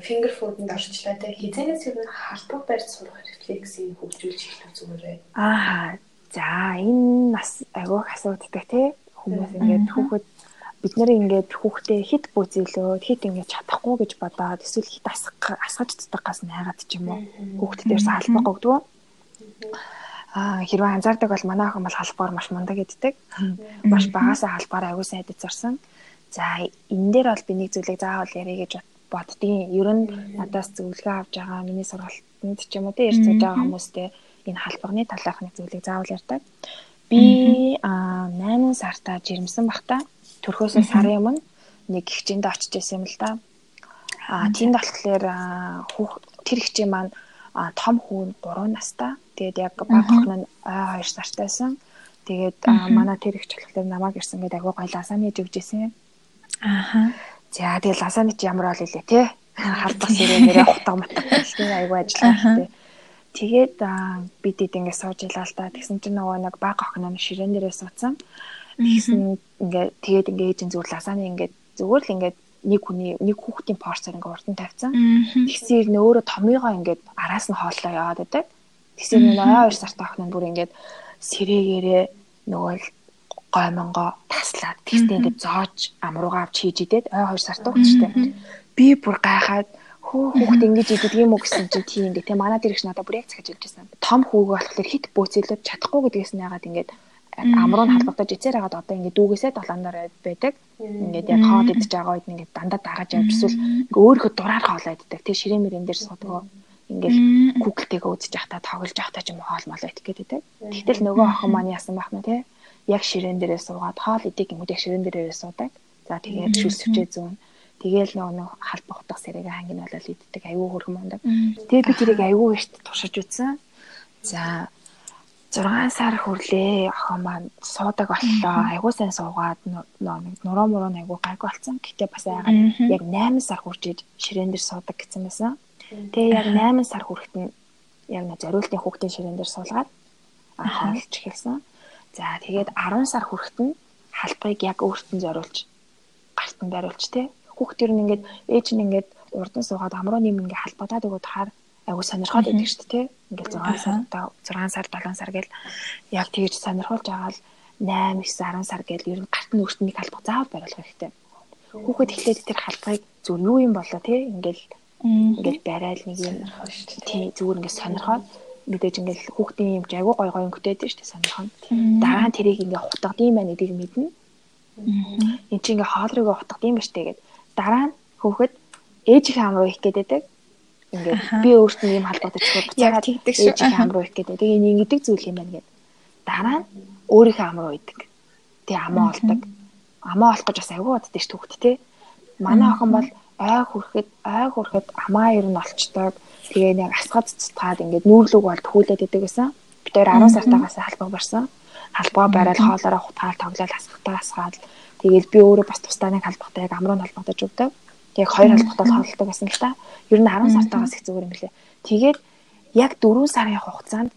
finger food-д орчлоо те хизэнээс ер нь хартуг барьж сурах рефлексийг хөгжүүлж эхлэх зүгээр бай. Аа. За энэ нас агиох асуудаг те хүмүүс ингээд хүүхэд бид нэр ингээд хүүхдээ хит бүзэлөө хит ингээд чадахгүй гэж бодоод эсвэл хит асах асгаж цэцдэггаас найгаад ч юм уу хүүхд дээрс албаг өгдөг. Аа хэрвээ анзаардаг бол манай охин бол халбаар маш мундаг гэддэг. Маш багасаа халбаар аягүй сайн эдэж зарсан. За энэ дээр бол би нэг зүйлийг заавал ярих гэж боддгийн. Ер нь надаас зөвлөгөө авч байгаа миний сургалтанд ч юм уу те ярьж байгаа хүмүүстэй энэ халбагны талаарх нэг зүйлийг заавал ярьдаг. Би а 8 сартаа жирэмсэн бахта төрхөөсөө сарын өмнө нэг хичээнд очиж исэн юм л да. А тэнд болохоор тэр хичээ маань том хүүн 3 настай. Тэгээд яг баг охин нь ой 2 сартайсан. Тэгээд манай тэр их болохоор намайг ирсэн гэдэг агуу гойлаасаа нээж өгч исэн. Ааха. За тэгэл ласанич ямар бол илээ те. Халбас ирээнээрээ хутга мутга гэлтэй айгүй ажиллаа. Тэгээд бид ид ингэ сууж илаа л та. Тэгсэн чинь нөгөө нэг баг охин нь ширээн дээрээ суудсан. Тэгсэн ингээ тэгээд ингээ ээжин зүгээр ласаны ингээ зүгээр л ингээ нэг хүний нэг хүүхдийн порцоор ингээ урд нь тавьсан. Тэгсээр нөө өөрөө томьёогоо ингээ араас нь хооллоо яваад байдаг. Тэгсээр нөө 2 сартай охин нь бүр ингээ сэрээгээрээ нөгөө гоймонгоо таслаад тэгтээ ингээд зоож амруугаа авч хийж идээд ой 2 сартаа хөтчтэй. Би бүр гайхаад хөө хүүхд ингэж идэдэг юм уу гэсэн чинь тийм ингээ те манай дэрэгч надад бүр яг цагж хэлж байсан. Том хүүгээ болохоор хит бөөцөлөд чадахгүй гэдгээс нь ягаад ингээд амруу нь халбагдаж ицээр хагаад одоо ингээд дүүгээсээ долооноор байдаг. Ингээд яг хоол идэж байгаа үед ингээд дандаа дагаж явж эсвэл ингээ өөрийнхөө дураар хоолоо иддэг. Тэг ширээ мөрөн дээр суудаг. Ингээл Google-тэйгээ үзэж явахдаа тоглож явахдаа ч юм хоол мол идэх гэдэг. Тэгтэл нөгөө охин маань яасан байх нь те яг ширээн дээрээ суугаад хоол идэг юм уу яг ширээн дээрээ суудаг. За тэгээд шүлсвчээ зүүн. Тэгээл нөгөө халбах утга сэрэг хангин болол иддэг аюу хөрхөн мундаг. Тэгээд би тэрийг аюу ихт туршиж үзсэн. За 6 сар хүрлээ охин маань суудаг боллоо. Айгуу сайн суугаад нуруу муруу айгуу гайгүй болсон. Гэтэ бас айгаад яг 8 сар хүрчиж ширээн дээр суудаг гэсэн байсан. Тэгээ яг 8 сар хүрэхэд нь яг нэг зориултын хүүхдийн ширээн дээр суулгаад хаалж эхэлсэн. За тэгээд 10 сар хүрэхэд нь халбыг яг өөртөө зориулж гарт нь бариулж тэ. Хүүхдэр нь ингээд ээж нь ингээд урдан суугаад амруу нэм ингээд халбадаад өгөөд хаар айгу сонирхоод байдаг шүү дээ тий. Ингээл 6 сар та 6 сар 7 сар гэл яг тэгж сонирхолж байгаа л 8 9 10 сар гэл ер нь гарт нь өөртөө нэг халбаг заавал бариулах хэрэгтэй. Хүүхэд эхлээд тэр халбагыг зөв юу юм болоо тий. Ингээл ингээл барайл нэг юм тий зүгээр ингээд сонирхоод мэдээж ингээл хүүхдийн юм айгуу гой гой өнгөтэйд шүү дээ сонирхон. Дараа нь тэрийг ингээ хутгадсан байна гэдгийг мэднэ. Энд чи ингээ хоол руугаа хутгадсан ба штэ гэд. Дараа нь хүүхэд ээжийнхээ ам руу их гэдэг. Ингээд би өөртөө ийм халбаатай чихөө буцаагаад ээжийнхээ ам руу их гэдэг. Тэгээ энэ ингэдэг зүйл юм байна гэд. Дараа нь өөрийнхөө ам руу идэг. Тэгээ амаа олдог. Амаа олох гэж бас айгуу боддөө шүү хүүхэд те. Манай охин бол ой хүрэхэд ой хүрэхэд амаа ер нь олчдаг Тэгээ нэг асгад цуцгаад ингээд нүүрлүг бол тхүүлээд идэг гэсэн. Бид хоёр 10 сартаагаас халбаа барьсан. Халбаа бариад хоолоороо хутгаал тоглоод асгахтаа асгаад тэгээл би өөрөө бас тусдаа нэг халбахтаа яг амруу халбагдаж өгдөг. Яг хоёр халбахтаа хооллдог гэсэн л та. Ер нь 10 сартаагаас их зүгээр юм лээ. Тэгээд яг 4 сарын хугацаанд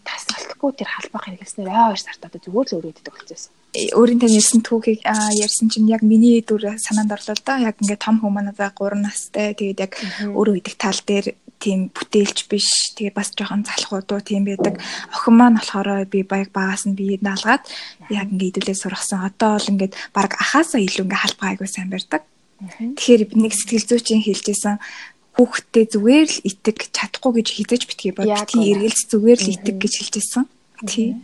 тасралтгүй тэр халбах хэрэглэснээр ой 2 сартаа зүгээр л өрөөддөг болчихсон өөрийн тань ярьсан түүхийг ярьсан чинь яг миний дүр санаанд орлоо да. Яг ингээд том хүмүүс одоо 3 настай тэгээд яг өөрөө идэх тал дээр тийм бүтээлч биш. Тэгээ бас жоохон залхуудуу тийм байдаг. Охин маань болохоор би баяг багаас нь бие даалгаад яг ингээ идүүлээ сургасан. Одоо бол ингээд баг ахаасаа илүү ингээ халбаа айгуу сайн барьдаг. Тэгэхээр би нэг сэтгэл зүйчин хэлжсэн хүүхдтэй зүгээр л итэг чадахгүй гэж хизэж битгий бод. Тий эргэлз зүгээр л итэг гэж хэлжсэн. Тий.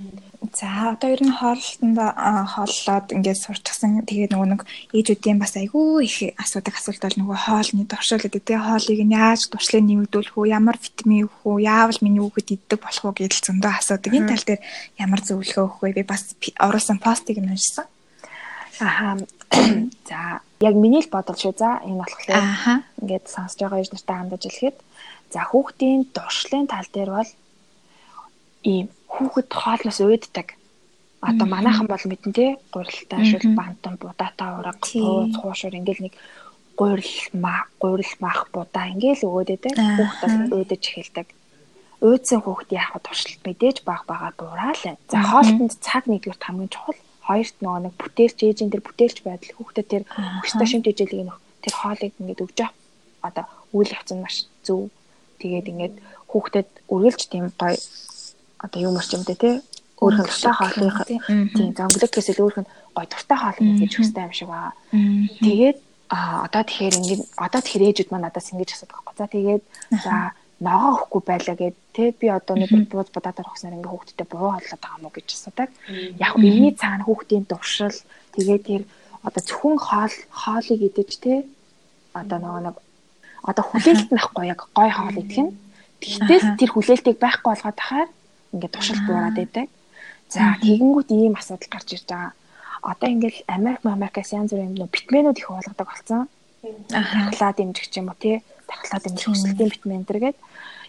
За одоо ер нь хооллолтонд хооллоод ингээд сурчсан. Тэгээ нөгөө нэг ээжүүдийн бас айгүй их асуудаг асуулт бол нөгөө хоолны гэдэг. Тэгээ хоолыг нь яаж дуршлыг нэмэгдүүлэх үү? Ямар витамин өгөх үү? Яавал миний хүүхэд иддэг болох уу гэдэл зөндөө асуудаг. Энэ тал дээр ямар зөвлөгөө өгөх вэ? Би бас оруулсан постыг нь уншсан. Аха. [CLEARS THROAT] За яг миний л бодол шүү. За энэ болохоор ингээд сонсож байгаа ээж нартай хандаж хэлэхэд за хүүхдийн дуршлын тал дээр бол ийм хүүхэд хоолноос уйддаг. Одоо манайхан бол мэдэн тий гурилтай шул бантан будаатай ураг цууц хуушур ингээл нэг гурил мах гурил мах будаа ингээл өгөөд байдаг. Хүүхэд уйдаж эхэлдэг. Уйдсан хүүхэд яах вэ туршилт мэдээж баг бага дураал. За хоолтонд цаг нэгдүгээр хамгийн чухал. Хоёрт нөгөө нэг бүтээлч ээжийн тэр бүтээлч байдал хүүхдэд тэр өстой шимт ижээлийг нөх тэр хоолыг ингээд өгж авах одоо үйл явц нь маш зөв. Тэгээд ингээд хүүхдэд үргэлж тийм гоё одоо юм орчимтэй тий өөрхөн дуртай хоолны тийм зөнгөлөгөөс илүү өөрхөн гой дуртай хоол ингэж хүстэй юм шиг баа. Тэгээд а одоо тэгэхээр ингээд одоо тэгэхээр ээжүүд маань надаас ингэж асуудаг байхгүй. За тэгээд за ногоо өгөхгүй байлаа гэд тэ би одоо нэг бууз будаад орохсноор ингээ хүүхдтэй буруу хооллоод байгаа мó гэж асуудаг. Яг миний цаана хүүхдийн дуршил тэгээд тэр одоо зөвхөн хоол хоолыг идэж тэ одоо нөгөө нэг одоо хүлээлт нахгүй яг гой хоол идэх нь. Тэгтэл тэр хүлээлтийг байхгүй болгоод тахаар ингээд туршилт буураад байдаг. За тэгэнгүүт ийм асуудал гарч ирж байгаа. Одоо ингээд Америк Америкаас янз бүрийн нөө битмэнүүд их болгодог болсон. Тахлаа дэмжих юм уу тий. Тахлаа дэмжих өсөлтийн битмэн дэргээд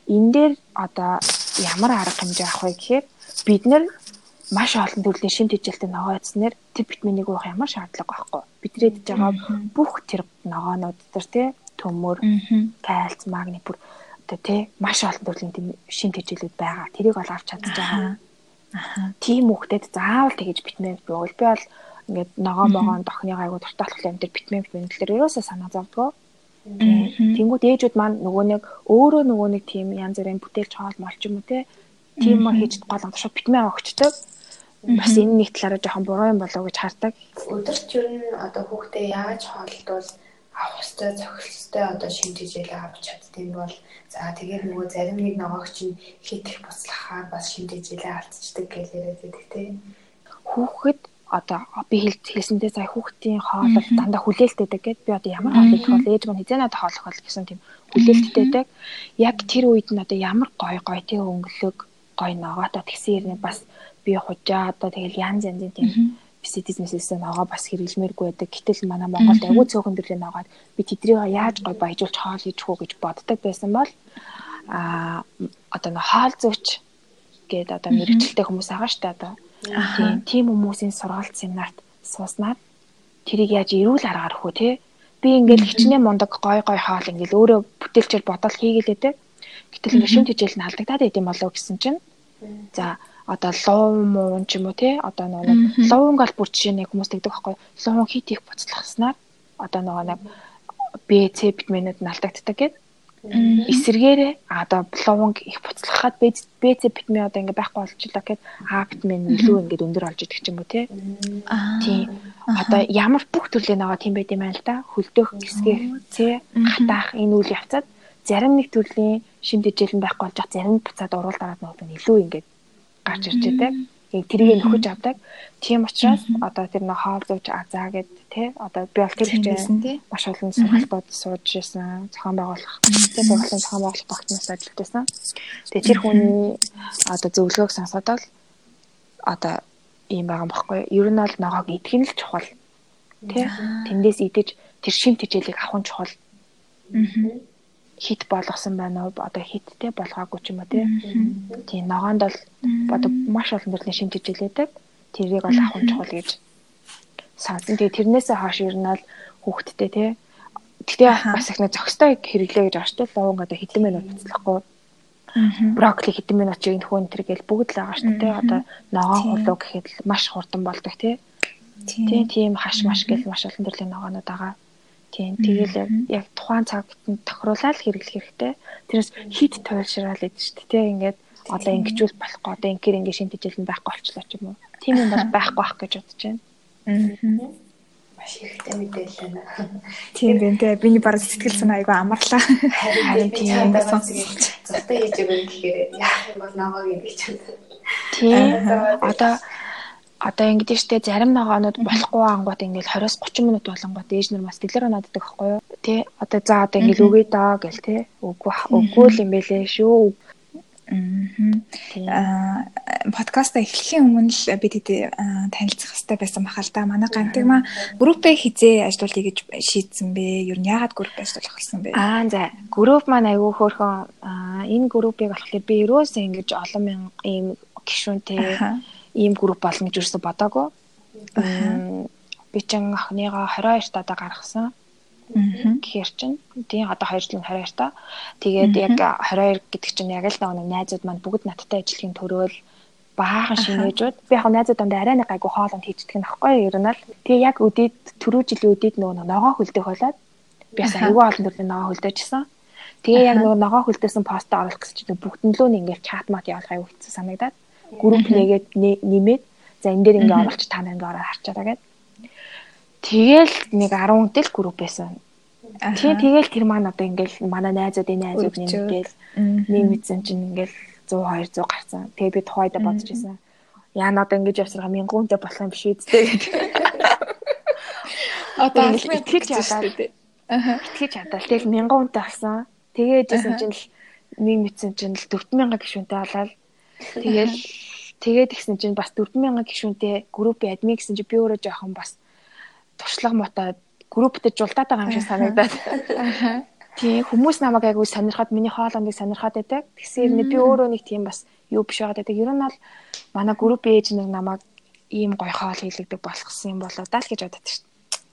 энэ дээр одоо ямар арга хэмжээ авах вэ гэхээр бид нар маш олон төрлийн шимт хичээлтэй ногоо эзнэр тэр битмэнийг уух ямар шаардлага байхгүй. Бидний идж байгаа бүх тэр ногоонууд төр тий төмөр, кальц, магний бүр одоо тий маш олон төрлийн шин тэжээлүүд байгаа. Тэрийг бол авч чадчих байгаа. Аа. Тийм хүүхдэд заавал тэгэж битмэн бивол би бол ингээд ногоо могоон дохны гайгүй дуртай болох юм дээр битмэн битмэн тэлэр ерөөсөө санаа зовдгоо. Тэнгүүд ээжүүд маань нөгөө нэг өөрөө нөгөө нэг тийм янз бүрийн бүтээлч хоол молч юм уу те. Тийм мөр хийж гол шууд битмэн өгчдөг. Бас энэ нэг талаараа жоохон буруу юм болов гэж хардаг. Өдөрт ер нь одоо хүүхдээ яаж хоолдвол авах хөстэй цохилстой одоо шимтгийлээ авч чаддсан бол за тэгээд нөгөө зарим нэг ногоогч нь хит их буцлахаар бас шимтгийлээ алдчихдаг гэж яриад байдаг тийм хүүхэд одоо би хэлсэнтэй сая хүүхдийн хоолол дандаа хүлээлттэйдэг гэд би одоо ямар хоол идэх бол ээж маань хизээ надад хоолох бол гэсэн тийм хүлээлттэйдэг яг тэр үед нь одоо ямар гой гой тэг өнгөлөг гой ногоотой тэгсэн юм бас би хужаа одоо тэгэл янз янзын тийм бисэдизмээс ногоо бас хэрэглэмээргүй байдаг. Гэтэл манай Монголд аягүй цөөхөн төрлийн ногоод би тэдрийг яаж гой баяжуулж хоол хийж хөө гэж боддог байсан бол а одоо нөө хаал зөөч гээд одоо мэрэгчлээ хүмүүс байгаа штэ одоо. Тийм тийм хүмүүсийн сургаалт семинарт сууснаар тэрийг яаж эрүүл аргаар хөө те би ингээл хичнээн мундаг гой гой хоол ингээл өөрөө бүтээлчээр бодол хийгэлээ те. Гэтэл ингээд шимт хижээл нь алдагдаад идэм болов гэсэн чинь. За одоо луу муун ч юм уу тий? Одоо нөгөө луун гал бүр жишээ нэг хүмүүс тэгдэг байхгүй луун хит их буцлахснаар одоо нөгөө нэг БЦ витаминууд нь алдагддаг гэдэг эсэргээрээ одоо луун их буцлахад БЦ витамин одоо ингээ байхгүй болчихлоо гэхэд А витамин илүү ингээд өндөр олж идэх юм уу тий? Тий. Одоо ямар бүх төрлийн нөгөө тийм байт юм байна л да. Хөлдөөх хэсгэх тий хатаах энэ үйл явцад зарим нэг төрлийн шимт хичээлэн байхгүй болж зарим буцаад уруул дараад нөгөө илүү ингээд гарч ирж байдаг. Яг тэрийг нөхөж авдаг. Тийм учраас одоо тэр нөх хоол зууч азаа гэд тэ одоо би бол тэр хичээл маш олон сургалтууд сууж ирсэн. Зохион байгуулах. Тэр сургалтын зохион байгуулах багтнаас ажиллаж байсан. Тэгээ тэр хүний одоо зөвлөгөөг сонсоод л одоо ийм байгаа юм баггүй. Ер нь бол ногоог идэх нь л чухал. Тэ? Тэндээс идэж тэр шимт хичээлийг авах нь чухал. Аа хит болгосон байна уу? Одоо хиттэй болгоогүй ч юм уу тий ногоонд бол одоо маш олон төрлийн шимт хичээлээдэг тэрийг бол авах чухал гэж сонсон тэгээ тэрнээсээ хойш ер нь бол хүүхдтэй тий Гэтэ бас их нэг зөкстэй хэрэглээ гэж ааштай луун одоо хэдэн минут буцлахгүй брокколи хэдэн минут чиг нөхөн тэр гээл бүгд л байгаа шүү дээ. Одоо ногоон хулуу гэхэд маш хурдан болдог тий. Тийм тийм хаш маш гэл маш олон төрлийн ногоонууд байгаа. Тийм тэгэл яг тухайн цагт тохируулаад хэрэглэх хэрэгтэй. Тэрээс хит туйлшраал идэв шүү дээ. Тэ ингээд одоо ингэчүүл болохгүй одоо ингээр ингэ шинтижэл нь байхгүй болчлоо ч юм уу. Тийм юм бол байхгүй байх гэж бодож байна. Аа. Маш ихтэй мэдээлэл байна. Тийм байна те. Биний баг сэтгэл санаа айгу амарлаа. Харин тийм сонсгоо. Зөтө хийж өгөх гэхээр яах юм бол ногоог ингэж байна. Тийм. Одоо одоо ингэдэж штэ зарим ногоонууд болохгүй ангууд ингээл 20-с 30 минут болонгоо дээж нар бас дэлгэр наддаг байхгүй юу. Тэ одоо за одоо ингээл өгөө доо гэл тэ. Үгүй үгүй л юм бэлээ шүү. Аа подкаста эхлэхийн өмнө л бид хэд танилцах хэрэгтэй байсан бахал да. Манай гантигма группээ хизээ ажиллуулъя гэж шийдсэн бэ? Юу нь яагаад групп ажиллах болсон бэ? Аа за. Групп маань айгүй хөөрхөн энэ группийг болохоор би ерөөсөө ингэж олон мянга ийм гишүүнтэй ийм групп болно гэж юусэн бодоагүй. Би чин охиныгоо 22 таа гаргасан. гэхэр чин тийм одоо 2 жилийн 22 та. Тэгээд яг 22 гэдэг чинь яг л нэг найзууд маань бүгд надтай ажиллахын төрөөл баахан шинээжүүд би яг найзуудаа арай нэг айгу хоолонд хийждэг нь аахгүй ер нь л. Тэгээ яг өдөөд түрүү жилийн өдөөд нөгөө ногоо хөлдөх болоод би бас айгу олон төрлийн ногоо хөлдөөжсэн. Тэгээ яг нөгөө ногоо хөлдөөсөн постоо оруулах гэсэн чинь бүгднлөө нь ингээл чат мат явуулах аюу хэцүү санагдаад групп нэгээд нэмээд за энэ дээр ингээ оруулчих та нарыг ороо харчаараа гэд. Тэгэл нэг 10 хүнтэй л групп байсан. Тэгээ тэгэл тэр маань одоо ингээл манай найзуудын найзууд нэмгээл нэмэгдсэн чинь ингээл 100 200 гарсан. Тэгээ би тухайда бодож байсан. Яа надаа ингэж явсараа 1000 хүнтэй болох юм биш үсттэй гэж. [LAUGHS] Одоо итгэж чадаад. Аа. Итгэж чадаад. Тэгэл 1000 хүнтэй болсон. Тэгээжсэн чинь л нэг мэдсэн чинь л 4000 гишүүнтэй болоод Тэгэл [LAUGHS] тэгээд ихсэн чинь бас 4000 гишүүнтэй группийн админ гэсэн чинь би өөрөө жоохон бас туршлага мотоод групптэй жултаад байгаа юм шиг санагдаад. [LAUGHS] Тийм хүмүүс намайг айгүй сонирхоод миний хоолондыг сонирхоод байдаг. Тэгсээр би өөрөө нэг тийм бас юу биш байгаа гэдэг. Ер нь бол манай группийн ээж нэг намайг ийм гоё хоол хийлэгдэг болгосон юм болоо даа л гэж бодод шүү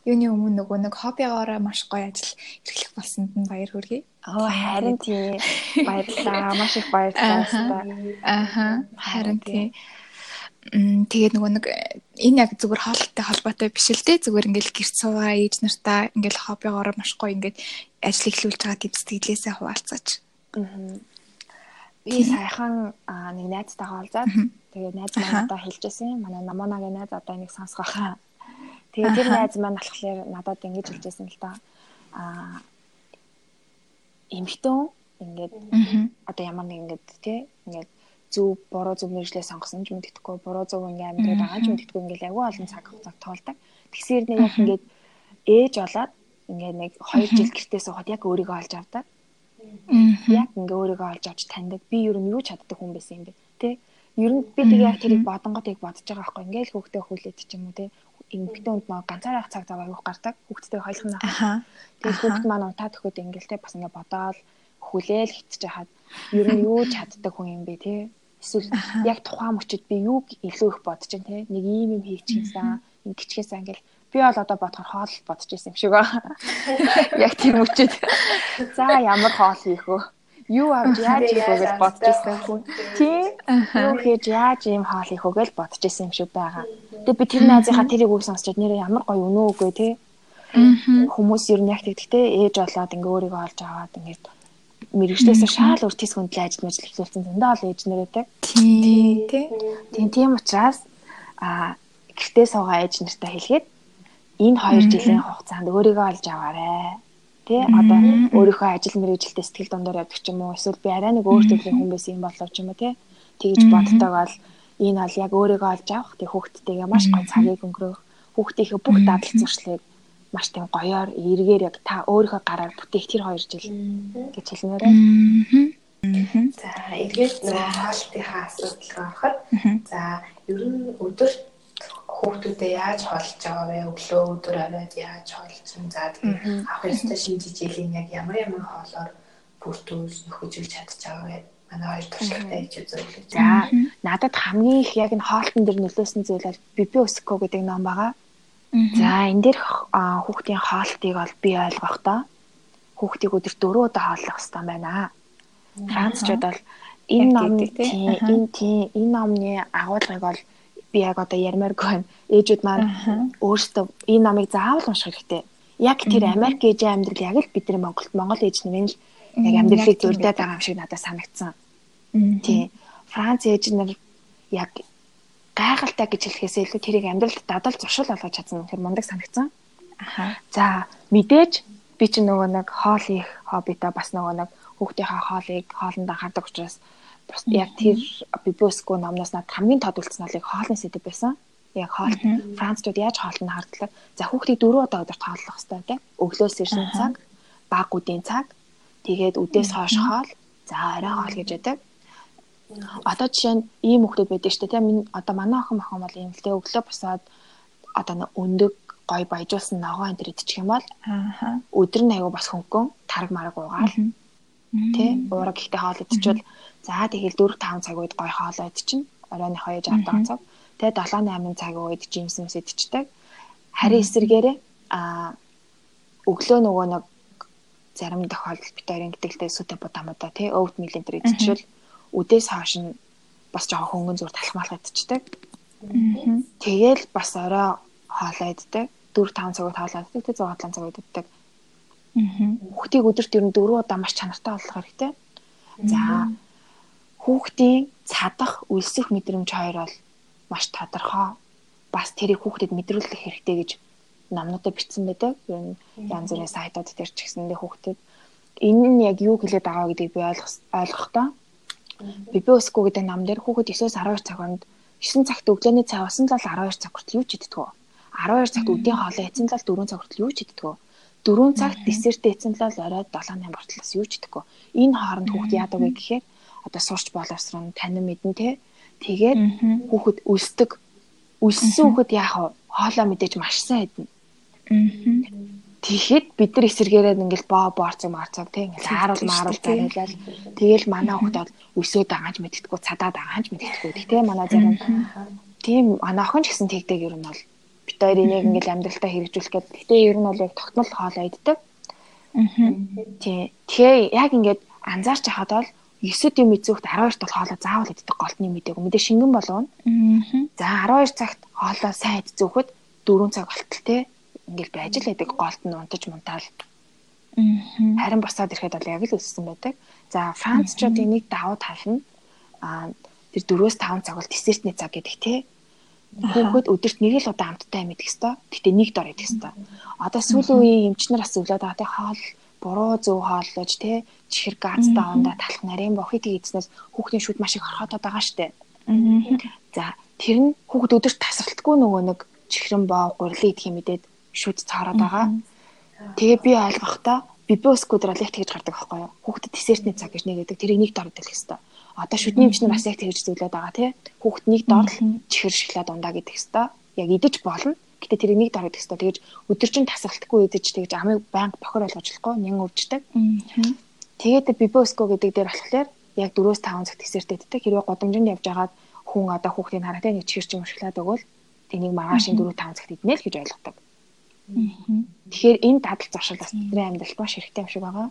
юуны өмнө нөгөө нэг хоббигоороо маш гоё ажил эрхлэх болсонд нь баяр хүргэе. Оо харин тий. Баярлалаа. Маш их баярлалаа. Ааха. Харин тий. Мм тэгээд нөгөө нэг энэ яг зүгээр хоолтой холбоотой биш л дээ. Зүгээр ингээл гэрт суугаа ээж нартаа ингээл хоббигоороо маш гоё ингээд ажил эхлүүлж байгаа тийм сэтгэлээсээ хуваалцаач. Аа. Би саяхан нэг найзтайгаа уулзаад тэгээд найз маань одоо хэлжсэн. Манай намаанагийн найз одоо энийг сонсгох хаа Тэгээ тэр найз маань болохоор надад ингэж хэлжсэн л да. Аа эмхтэн ингээд одоо ямар нэг ингээд тий ингээд зөв буруу зөв мэржлээ сонгосон ч мэддэхгүй буруу зөв ингээд амьдраад байгаа ч мэддэхгүй ингээд агүй олон цаг хугацаа тоолдог. Тэгсээр нэг яг ингээд ээж болоод ингээд нэг 2 жил гэртээ суухад яг өөрийгөө олж авдаг. Яг ингээд өөрийгөө олж авч таньдаг. Би ер нь юу чаддаг хүн байсан юм бэ? Тэ? Ер нь би тэг яг тэрийг бодонгот яг бодож байгаа байхгүй. Ингээд л хөөхтэй хүлээд ч юм уу те эмэгтэй хүнд нөө ганцаараа цаг зав аяух гардаг. Хүүхдтэй хойлох нь. Тэгээд хүүхд маань унтаад өгөхөд ингээл те бас ингээ бодоол хүлээл хитж хаад ер нь юу чаддаг хүн юм бэ те. Эсвэл яг тухайн мөчөд би юу илүү их бодож чинь те. Нэг ийм юм хийчихсэн. Ингэчгээсээ ингээл би бол одоо бодохоор хоол бодож исэн юм шиг байна. [LAUGHS] Яг тийм мөчөд. За ямар хоол хийх вэ? Юу авч яаж хийх вэ гэж бодож ирсэн хүн. Тийм. Юу хийж яаж ийм хоол хийх вэ гэж бодож ирсэн юм шиг байгаа. Тэгээ би тэр найзынхаа тэрийг үг сонсчод нэрээ ямар гоё өнөө үгүй те. Хүмүүс ер нь яг тэгтээ ээж болоод ингээ өөрийгөө олж аваад ингээд мэрэгчлээс шаал өртис хүндлээ ажил мэл эхлүүлсэн зөндөө ол ээж нэрээ те. Тийм тийм. Тийм учраас а гэртээ суугаа ээж нартай хэлгээд энэ 2 жилийн хугацаанд өөрийгөө олж аваарэ тий. Одоо өөрийнхөө ажил мэргэжилтэд сэтгэл дундор явдаг ч юм уу эсвэл би арай нэг өөр төрлийн хүн байсан юм болов ч юм уу тий. Тэгж боддог бол энэ бол яг өөрийгөө олж авах тий хүүхдтэйгээ маш гоё цагийг өнгөрөөх. Хүүхдийнхээ бүх дадал зуршлыг маш тийм гоёор эргээр яг та өөрийнхөө гараар бүтээх тэр 2 жил гэж хэлмээр байна. За эргээд нөгөө хоолтынхаа асуудал руу ороход. За ер нь өдөр хүүхдүүдэд яаж хоолж байгаа вэ? Өглөө өдөр оройд яаж хоолж юм? За тэгээ авах ёстой шинжиж илийн яг ямар ямар хоолоор бүртгүүлж нөхөжүүлж чадчих байгаа вэ? Манай хоёр туршлагатай хийж үзүүлээ. За надад хамгийн их яг энэ хоолтон дээр нөлөөсөн зүйл бол Биби Өско гэдэг ном байгаа. За энэ дээр хүүхдийн хоолтыг бол би ойлгохдоо хүүхдийг өдөр 4 удаа хооллох хэрэгтэй байна. Францчууд бол энэ номны тийм энэ тийм энэ номны агуулгыг бол би яг одоо ярмааргүй байна. Ээжүүд маань өөрсдөө энэ номыг заавал унших хэрэгтэй. яг тэр Америк ээжийн амьдрал яг л бидний Монголд Монгол ээж нэмэн л яг амьдралыг дурдаад байгаа юм шиг надад санагдсан. Тий. Франц ээж нар яг гайхалтай гэж хэлэхээс илүү тэрийг амьдралд дадал зуршил болгож чадсан тэр мундаг санагдсан. Аха. За мэдээж би ч нөгөө нэг хоол их хоббитой бас нөгөө нэг хүүхдийнхаа хоолыг хоолндоо хардаг учраас бас яг тэр бибоско номноос надад хамгийн тод үлдсэн нь хоолны сэдв байсан. Яг хоол Францчууд яаж хоолнд хардлаа. За хүүхдийг 4 удаа өдөрт хооллох хэрэгтэй тийм. Өглөөс ирсэн цаг, баг үдийн цаг, тэгээд үдээс хойш хоол, за орой хоол гэж яддаг. Одоо жишээ нь ийм хүүхдүүд байдаг шүү дээ тийм. Одоо манай охин охин бол ийм л тийм өглөө босоод одоо өндөг гой баяжуулсан ногоо энэ төр идчих юм бол өдөр нь аягүй бас хөнгөн тараг мараг уугаал тий уураг ихтэй хоол идчихвэл за тэгэл 4 5 цаг үед гой хоолоо идчихнэ оройн 2 6 цаг. Тэгээ 7 8 цаг үед жимс мэс идчихдэг. Харин эсэргээрээ а өглөө нөгөө нэг зарим тохиолдолд бит хоёрын гэтгэлтэй сүтэ будамудаа тий өвд милийн төр идчихвэл үдээс хойш нь бас жоохон хөнгөн зур талхмалх идчихдэг. Тэгэл бас орой хоолоо иддэг 4 5 цаг хоолоо иддэг тий 6 7 цаг иддэг. Хүүхдийг өдөрт ер нь 4 удаа маш чанартай болох хэрэгтэй. За хүүхдийн цадах, үлсэх мэдрэмж хоёр бол маш тодорхой. Бас тэрийг хүүхдэд мэдрүүлэх хэрэгтэй гэж номнуудад бичсэн байдаг. Ер нь янз бүрийн сайтууд дээр ч гэсэндээ хүүхдэд энэ нь яг юу хэлээд байгаа гэдгийг би ойлгох ойлгохдоо Бибиоско гэдэг ном дээр хүүхэд 9-өөс 12 цагт 9 цагт өглөөний цай усан л 12 цаг хүртэл юу ч иддэг. 12 цагт өдийн хоолой эцэн л 4 цаг хүртэл юу ч иддэг. 4 цагт десертээ эцэн л орой 7 8 хүртэл бас юу ч идэхгүй. Энэ хооронд хүүхд яадаг вэ гэхээр одоо сурч боловсрон танин мэдэн те. Тэгээд хүүхэд өлсдөг. Өлссөн хүүхэд вэ? Хоолоо мэдээж маш сайн идэнэ. Тэгэхэд бид нар эсэргээрээ ингээл боо боорцог марцог те ингээл ааруул мааруул барилал. Тэгэл манай хүүхд бол өсөөд байгаа ч мэддэхгүй цадаад байгаа ч мэддэхгүй. Тэгтээ манай зарим тийм манай охин ч гэсэн тэгдэг ер нь бол бит хоёр энийг ингээл амьдралтаа хэрэгжүүлэх гэдэг. Гэтэ ер нь бол яг тогтмол хоолоо иддэг. Аа. Тий. Тэгээ яг ингээд анзаарч хахад бол 9-д юм эзүүхт 12-т бол хоолоо заавал иддэг голтны мэдээг. Мэдээ шингэн болов. За 12 цагт хоолоо сайн идзүүхэд 4 цаг болтол те. Ингээл байж л байдаг голт нь унтаж мунтаал. Аа. Харин босоод ирэхэд бол яг л өссөн байдаг. За Францчууд энийг давуу тал нь аа тэр 4-5 цаг бол десертний цаг гэдэг те. Хүүхэд өдөрт нэг л удаа амттай мэдэх хэвээр. Гэтэ нэг дор идэх хэвээр. Одоо сүүлийн үеийн эмчнэр бас өглөөд байгаа тий хоол буруу зөв хооллож тий чихэр гац дааванда талах нарийн бохитыг эзнээс хүүхдийн шүд маш их орхотоод байгаа штэ. За тэр нь хүүхэд өдөрт тасралтгүй нөгөө нэг чихрэн боо гурилын идэх юм мэдээд шүд цаараад байгаа. Тэгээ би ойлгохдоо бибиоскудер л яг тэгж гардаг байхгүй юу. Хүүхдэд десертний цаг гэж нэгэдэг. Тэрийг нэг дор идэх хэвээр одоо шүдний эмчнэр бас яг тэгж зөвлөд байгаа тий. Хүүхэд нэг дор чихэр шоколад ундаа гэдэг хэвээр яг идэж болно. Гэтэ тэрийг нэг дор идэх хэвээр тэгж өдөржин тасралтгүй идэж тэгж амыг байнга бохор ойлгож болохгүй нян үрждэг. Тэгээд бибоско гэдэг дээр болохоор яг 4-5 цаг десерт иддэг. Хэрвээ годамжинд явж байгаад хүн одоо хүүхдийн хараа тий нэг чихэр чим шоколад өгвөл тэнийг маргаашийн 4-5 цагт иднэ л гэж ойлгодог. Тэгэхээр энэ дадал зуршил бас бидний амьдралд маш хэрэгтэй юм шиг байгаа.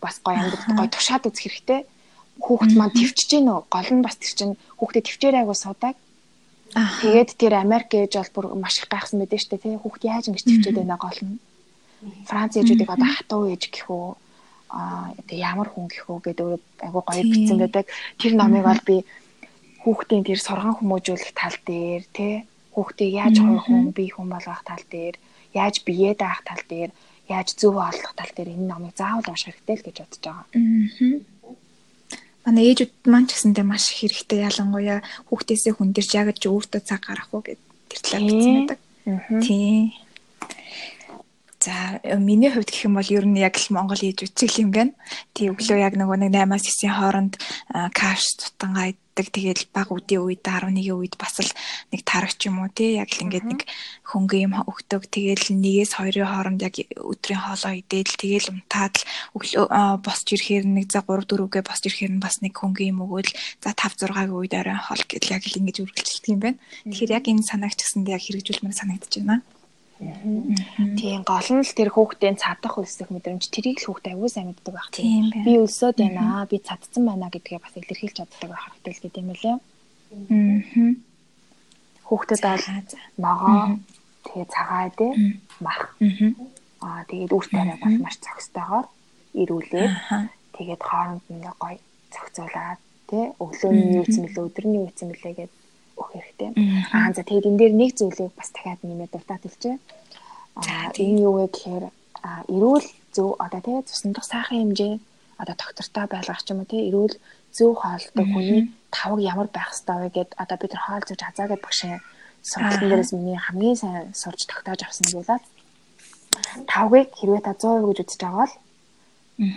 Бас гоё амьдралд гоё тушаад үзэх хэрэгтэй хүүхэд маань төвчж гин үү? Гол нь бас тэр чинь хүүхдэд төвчээр айгу суудаг. Тэгээд тэр Америк ээж бол бүр маш их гайхсан мэдэн штэ тий хүүхд яаж ингэж төвчээд байна гол нь. Франц ээжүүдийг одоо хатуу ээж гэх үү? Аа ямар хүн гэх үү гэдэг айгу гоё бичсэн байдаг. Тэр номыг бол би хүүхдийн тэр сурган хүмүүжүүлэх тал дээр тий хүүхдийг яаж гоё хүн бие хүн болгох тал дээр яаж биеэ даах тал дээр яаж зөв олох тал дээр энэ номыг заавал унших хэрэгтэй л гэж бодож байгаа. Аа манай ээжүүд маань ч гэсэндээ маш их хэрэгтэй ялангуяа хүүхдээсээ хүндэрч яг ч өөртөө цаг гарах уу гэд тэр талаар бичсэн байдаг. Тийм. За миний хувьд гэх юм бол ер нь яг л Монгол ээж үчиг юм байна. Тий өглөө яг нөгөө нэг 8-аас 9-ийн хооронд каш тутангаа иддэг. Тэгээд баг үдийн үед 11-ийн үед бас л нэг тарагч юм уу тий яг л ингээд нэг хөнгөн юм өгдөг. Тэгээл нэгээс хоёрын хооронд яг өдрийн хоолоо идээд л тэгээл унтаад л өглөө босч ирэхээр нэг за 3 4гээ босч ирэхээр нь бас нэг хөнгөн юм өгөөл за 5 6-гийн үед оройн хоол гэдэл яг л ингэж үргэлжилдэг юм байна. Тэгэхээр яг энэ санаагч гэсэндээ яг хэрэгжүүлмээр санагдаж байна. Тийм гол нь л тэр хүүхдийн цадах өлсөх мэдрэмж. Тэрийг л хүүхд аягүй сайн мэддэг байх. Би өлсөд байна аа, би цадсан байна гэдгээ бас илэрхийлж чаддаг байх хэрэгтэй л гэдэг юм лээ. Аа. Хүүхдэд бол ногоо тэгээ цагаа дээ мах. Аа тэгээд үр тариа бол маш зохистойгоор ирүүлээд тэгээд хооронд нь гоё зохицуулаад тий өглөөний юу гэсэн мөлөө өдрөний юу гэсэн мөлөө гэдэг өгөх хэрэгтэй. Аа за тэгээд энэ дээр нэг зүйлийг бас дахиад нэмээд дуртаад хэлчихэ. Аа энэ юу вэ гэхээр эрүүл зөв одоо тий цусндах сайхан хэмжээ одоо доктортой байлгах ч юм уу тий эрүүл зөв хоолтой хүний тавг ямар байх ёстой вэ гэд одоо бид нар хоол зүйж хазаа гэд багшаа сургалтын дээрээс миний хамгийн сайн сурж тогтоож авсан нь болоод тавгийг хэрвээ та 100% гэж үзэж байгаа бол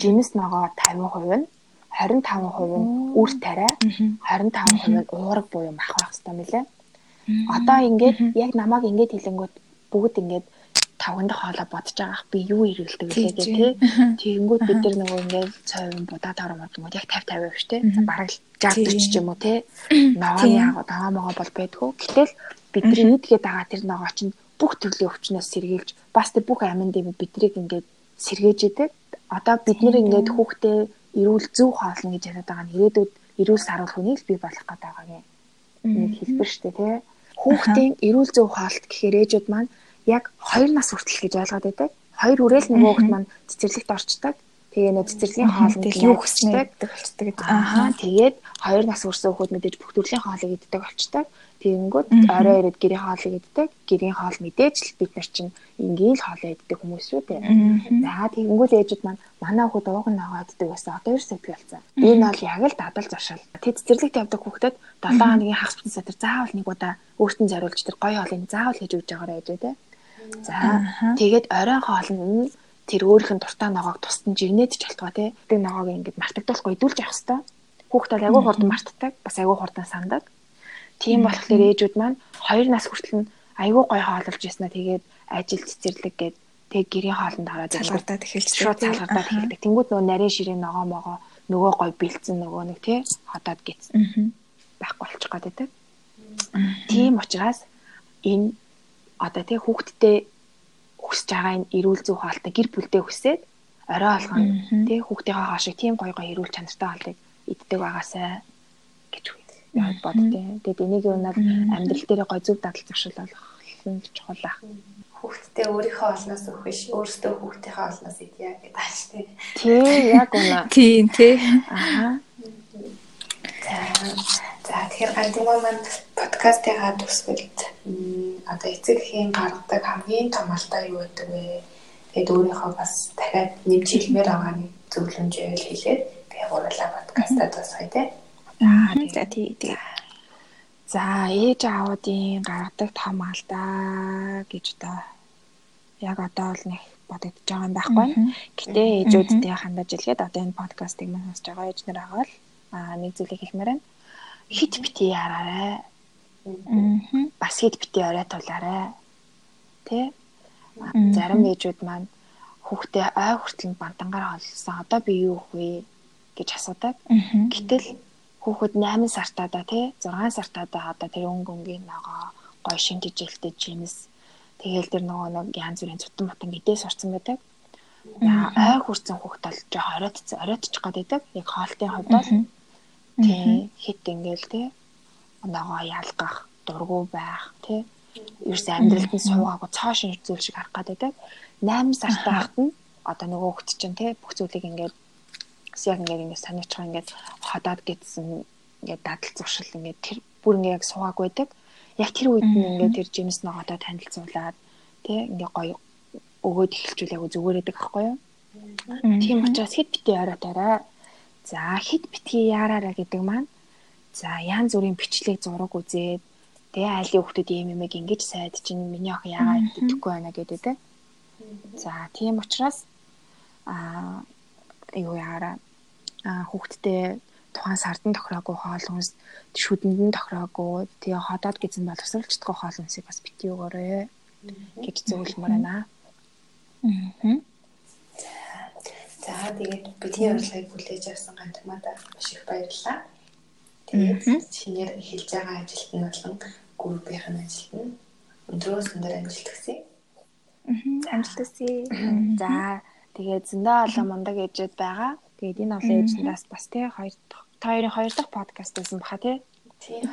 жимс ногоо 50% нь 25% нь үр тариа 25% нь уураг буюу мах байх хэрэгтэй мөлий. Одоо ингээд яг намайг ингээд хэлэнгүүт бүгд ингээд тавган дахь хоолоо бодож байгаа би юу ирүүлдэг вэ гэх тий. [LAUGHS] Тэгэнгүүт бид нар нөгөө ингээд цойн будаад оромод нөгөө яг 50 50 биш тий. Бараг 60 40 ч юм уу тий. Ногооны яг ногоо могоо бол байдгүй. Гэтэл бидний нийтгээ дагаа тэр ногоо чинь бүх төрлийн өвчнөөс сэргийлж бас тэр бүх амин дэмэд бидрийг ингээд сэргээж идэг. Одоо бид нэр ингээд хүүхдээ эрүүл зөв хоолно гэж яриад байгаа нь ирээдүйд эрүүл саруул хүнийг л бий болох гэдэг байгаа нэг хэлбэр шүү дээ тий. Хүүхдийн [LAUGHS] эрүүл зөв хоолт гэхээр ээжүүд маань яг 2 нас хүртэл гэж ойлгоод байдаг. 2 хүрээл нөгөө хүүхд маань цэцэрлэгт орчдаг. Тэгээ нөө цэцэрлэгийн хоолнд юу хүснэ гэдэг болчдаг гэдэг. Аа тэгээд 2 нас хүрсэн хүүхд мэдээж бүх төрлийн хоолыг иддэг болчдаг. Тэгэнгүүт орой ирээд гэрийн хоолыг иддэг. Гэрийн хоол мэдээж л бид нар чинь энгийн л хоолоо иддэг хүмүүс шүү дээ. За тэгэнгүүт ээжүүд маань манай хүүхд ууган ногоо иддэг байсан. Одоо 2 сая болсон. Энэ бол яг л дадал зуршил. Тэд цэцэрлэгт явдаг хүүхдэд 7 хоногийн хагас бүтэн садар заавал нэг удаа өөртөө зориулж тэр гоё хоолыг заавал хийж өгч байгаарай ээжээ те. За тэгээд оройн хоол нь тэр өөрийнх нь дуртай ногоог тусдан жигнээд ч болтгоо тий. Тэг ногоог ингээд мартагдуулахгүй идүүлж явах хэвээр. Хүүхд бол айгүй хурдан мартдаг, бас айгүй хурдан сандаг. Тийм болохоор ээжүүд маань 2 нас хүртэл нь айгүй гой хоололж яснаа тэгээд ажил цэцэрлэг гээд тэг гэрийн хоолнд хараад цалгартаад эхэлж шууд цалгартаад эхэлдэг. Тэнгүүд нөгөө нарийн ширээ ногоо могоо нөгөө гой бэлдсэн нөгөө нэг тий ходоод гэсэн байхгүй болчих гээд байдаг. Тийм учраас энэ одоо тий хүүхдтэй хүсэж байгаа энэ эрүүл зөв хоолтой гэр бүлдээ хүсээд орой алган тий хүүхдийнхээ хаашиг тийм гоё гоё эрүүл чанартай хоолыг иддэг байгаасай гэж яад боддیں۔ Тэгээд энийг юу над амьдрал дээр гоё зөв дадал зуршил болох нь чухал ах. Хүүхдтэй өөрийнхөө олноос өгөх биш өөртөө хүүхдийнхээ олноос идья гэдэг ааш тий. Тий яг үнэ. Тийм [LAUGHS] тий. Аа. За тэгэхээр гандимаа маань подкастыгаа тусгалд одоо эцэг эхийн гаргадаг хамгийн том алдаа юу гэдэг вэ? Тэгээд өөрийнхөө бас дахиад нэмж хэлмээр байгаа нэг зөвлөмжөөл хэлээд би гурлаа подкастад бас хай тий. За тий тий. За ээж аавуудын гаргадаг том алдаа гэж одоо яг одоо л нэг бодогдож байгаа юм байхгүй. Гэтэ ээжүүдтэй хандаж илгээд одоо энэ подкастыг маань сонсож байгаа ээж нар агаал аа нэг зүйлийг хэлмээр байна. Хит бити яраарай. Аа. Бас хит бити орой тулаарай. Тэ? Зарим ээжүүд маань хүүхдээ ой хүртэл бандангаар холсон. Одоо би юу өгөх вэ гэж асуудаг. Гэтэл хүүхэд 8 сартаа да тий 6 сартаа да одоо тэр өнгө өнгийн ногоо гой шинжиж хэлтэй жимс тэгээл тэр нөгөө нэг янз бүрийн цутан мутан гэдээ сурцсан байдаг. Яа ой хүрсэн хүүхд бол жоо оройтц оройтчих гээд байдаг. Яг хоолтын хувьд бол тий хит ингээл тий ногоо ялгах, дургу байх тий ерөөс амьдралд нь суугаагүй цоо шинж зүйл шиг харах байдаг. 8 сартай хахад нь одоо нөгөө хүүхд чинь тий бүх зүйлийг ингээд яг ингээд ингээд санаачих ингээд ходоод гэдсэн ингээд дадал зуршил ингээд тэр бүр ингээд яг суугааг байдаг. Яг тэр үед нь ингээд тэр жимс ногоодоо танилцуулаад тий ингээд гоё өгөөд эхэлжүүл яг зүгээрээдэг аахгүй юу? Тийм учраас хэд битээ оройтараа. За хэд битгий яараараа гэдэг маань за янз бүрийн бичлэг зураг үзээд тэгээ айлын хүмүүс ийм юм ингэж сайд чинь миний ах яагаад идэхгүй байна гэдэг те. За тийм учраас а юу яараа хүүхдтэй тухайн сардан тохироогүй хоол хүнс шүдэнд нь тохироогүй тэгээ ходоод гэсэн боловсруулцдаггүй хоол хүнсийг бас бити өгөөрэй гэж зөвлөмөр байна. Аа. За тэгээд бидний урилгыг хүлээж авсан гантмада маш их баярлалаа. Тэгээд шинээр эхэлж байгаа ажилт нь болон группийн ажилт нь өндрөөс өндөр амжилт хүсье. Аа амжилт хүсье. За тэгээд зөндөө олон мундаг ээжүүд байгаа. Тэгээд энэ олон ээжнээс бас тий хоёр дахь хоёрын хоёр дахь подкаст байсан баха тий.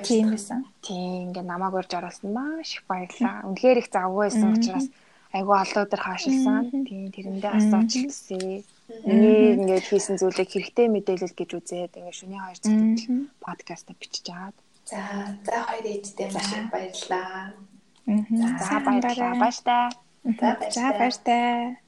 Тийм байсан. Тийм ингээ намайг урьж оруулсан маш их баярлалаа. Үнэхээр их завгүй байсан учраас айгу олон өдөр хаашилсан. Тийм тэрэндээ асууж хэлсэн. Миний ингээд хийсэн зүйлийг хэрэгтэй мэдээлэл гэж үзээд ингээд шөнийн 2 цагт подкаст бичиж аваад. За за хоёр ээжтэй маш их баярлалаа. За баярлалаа. Баяртай. За баяртай.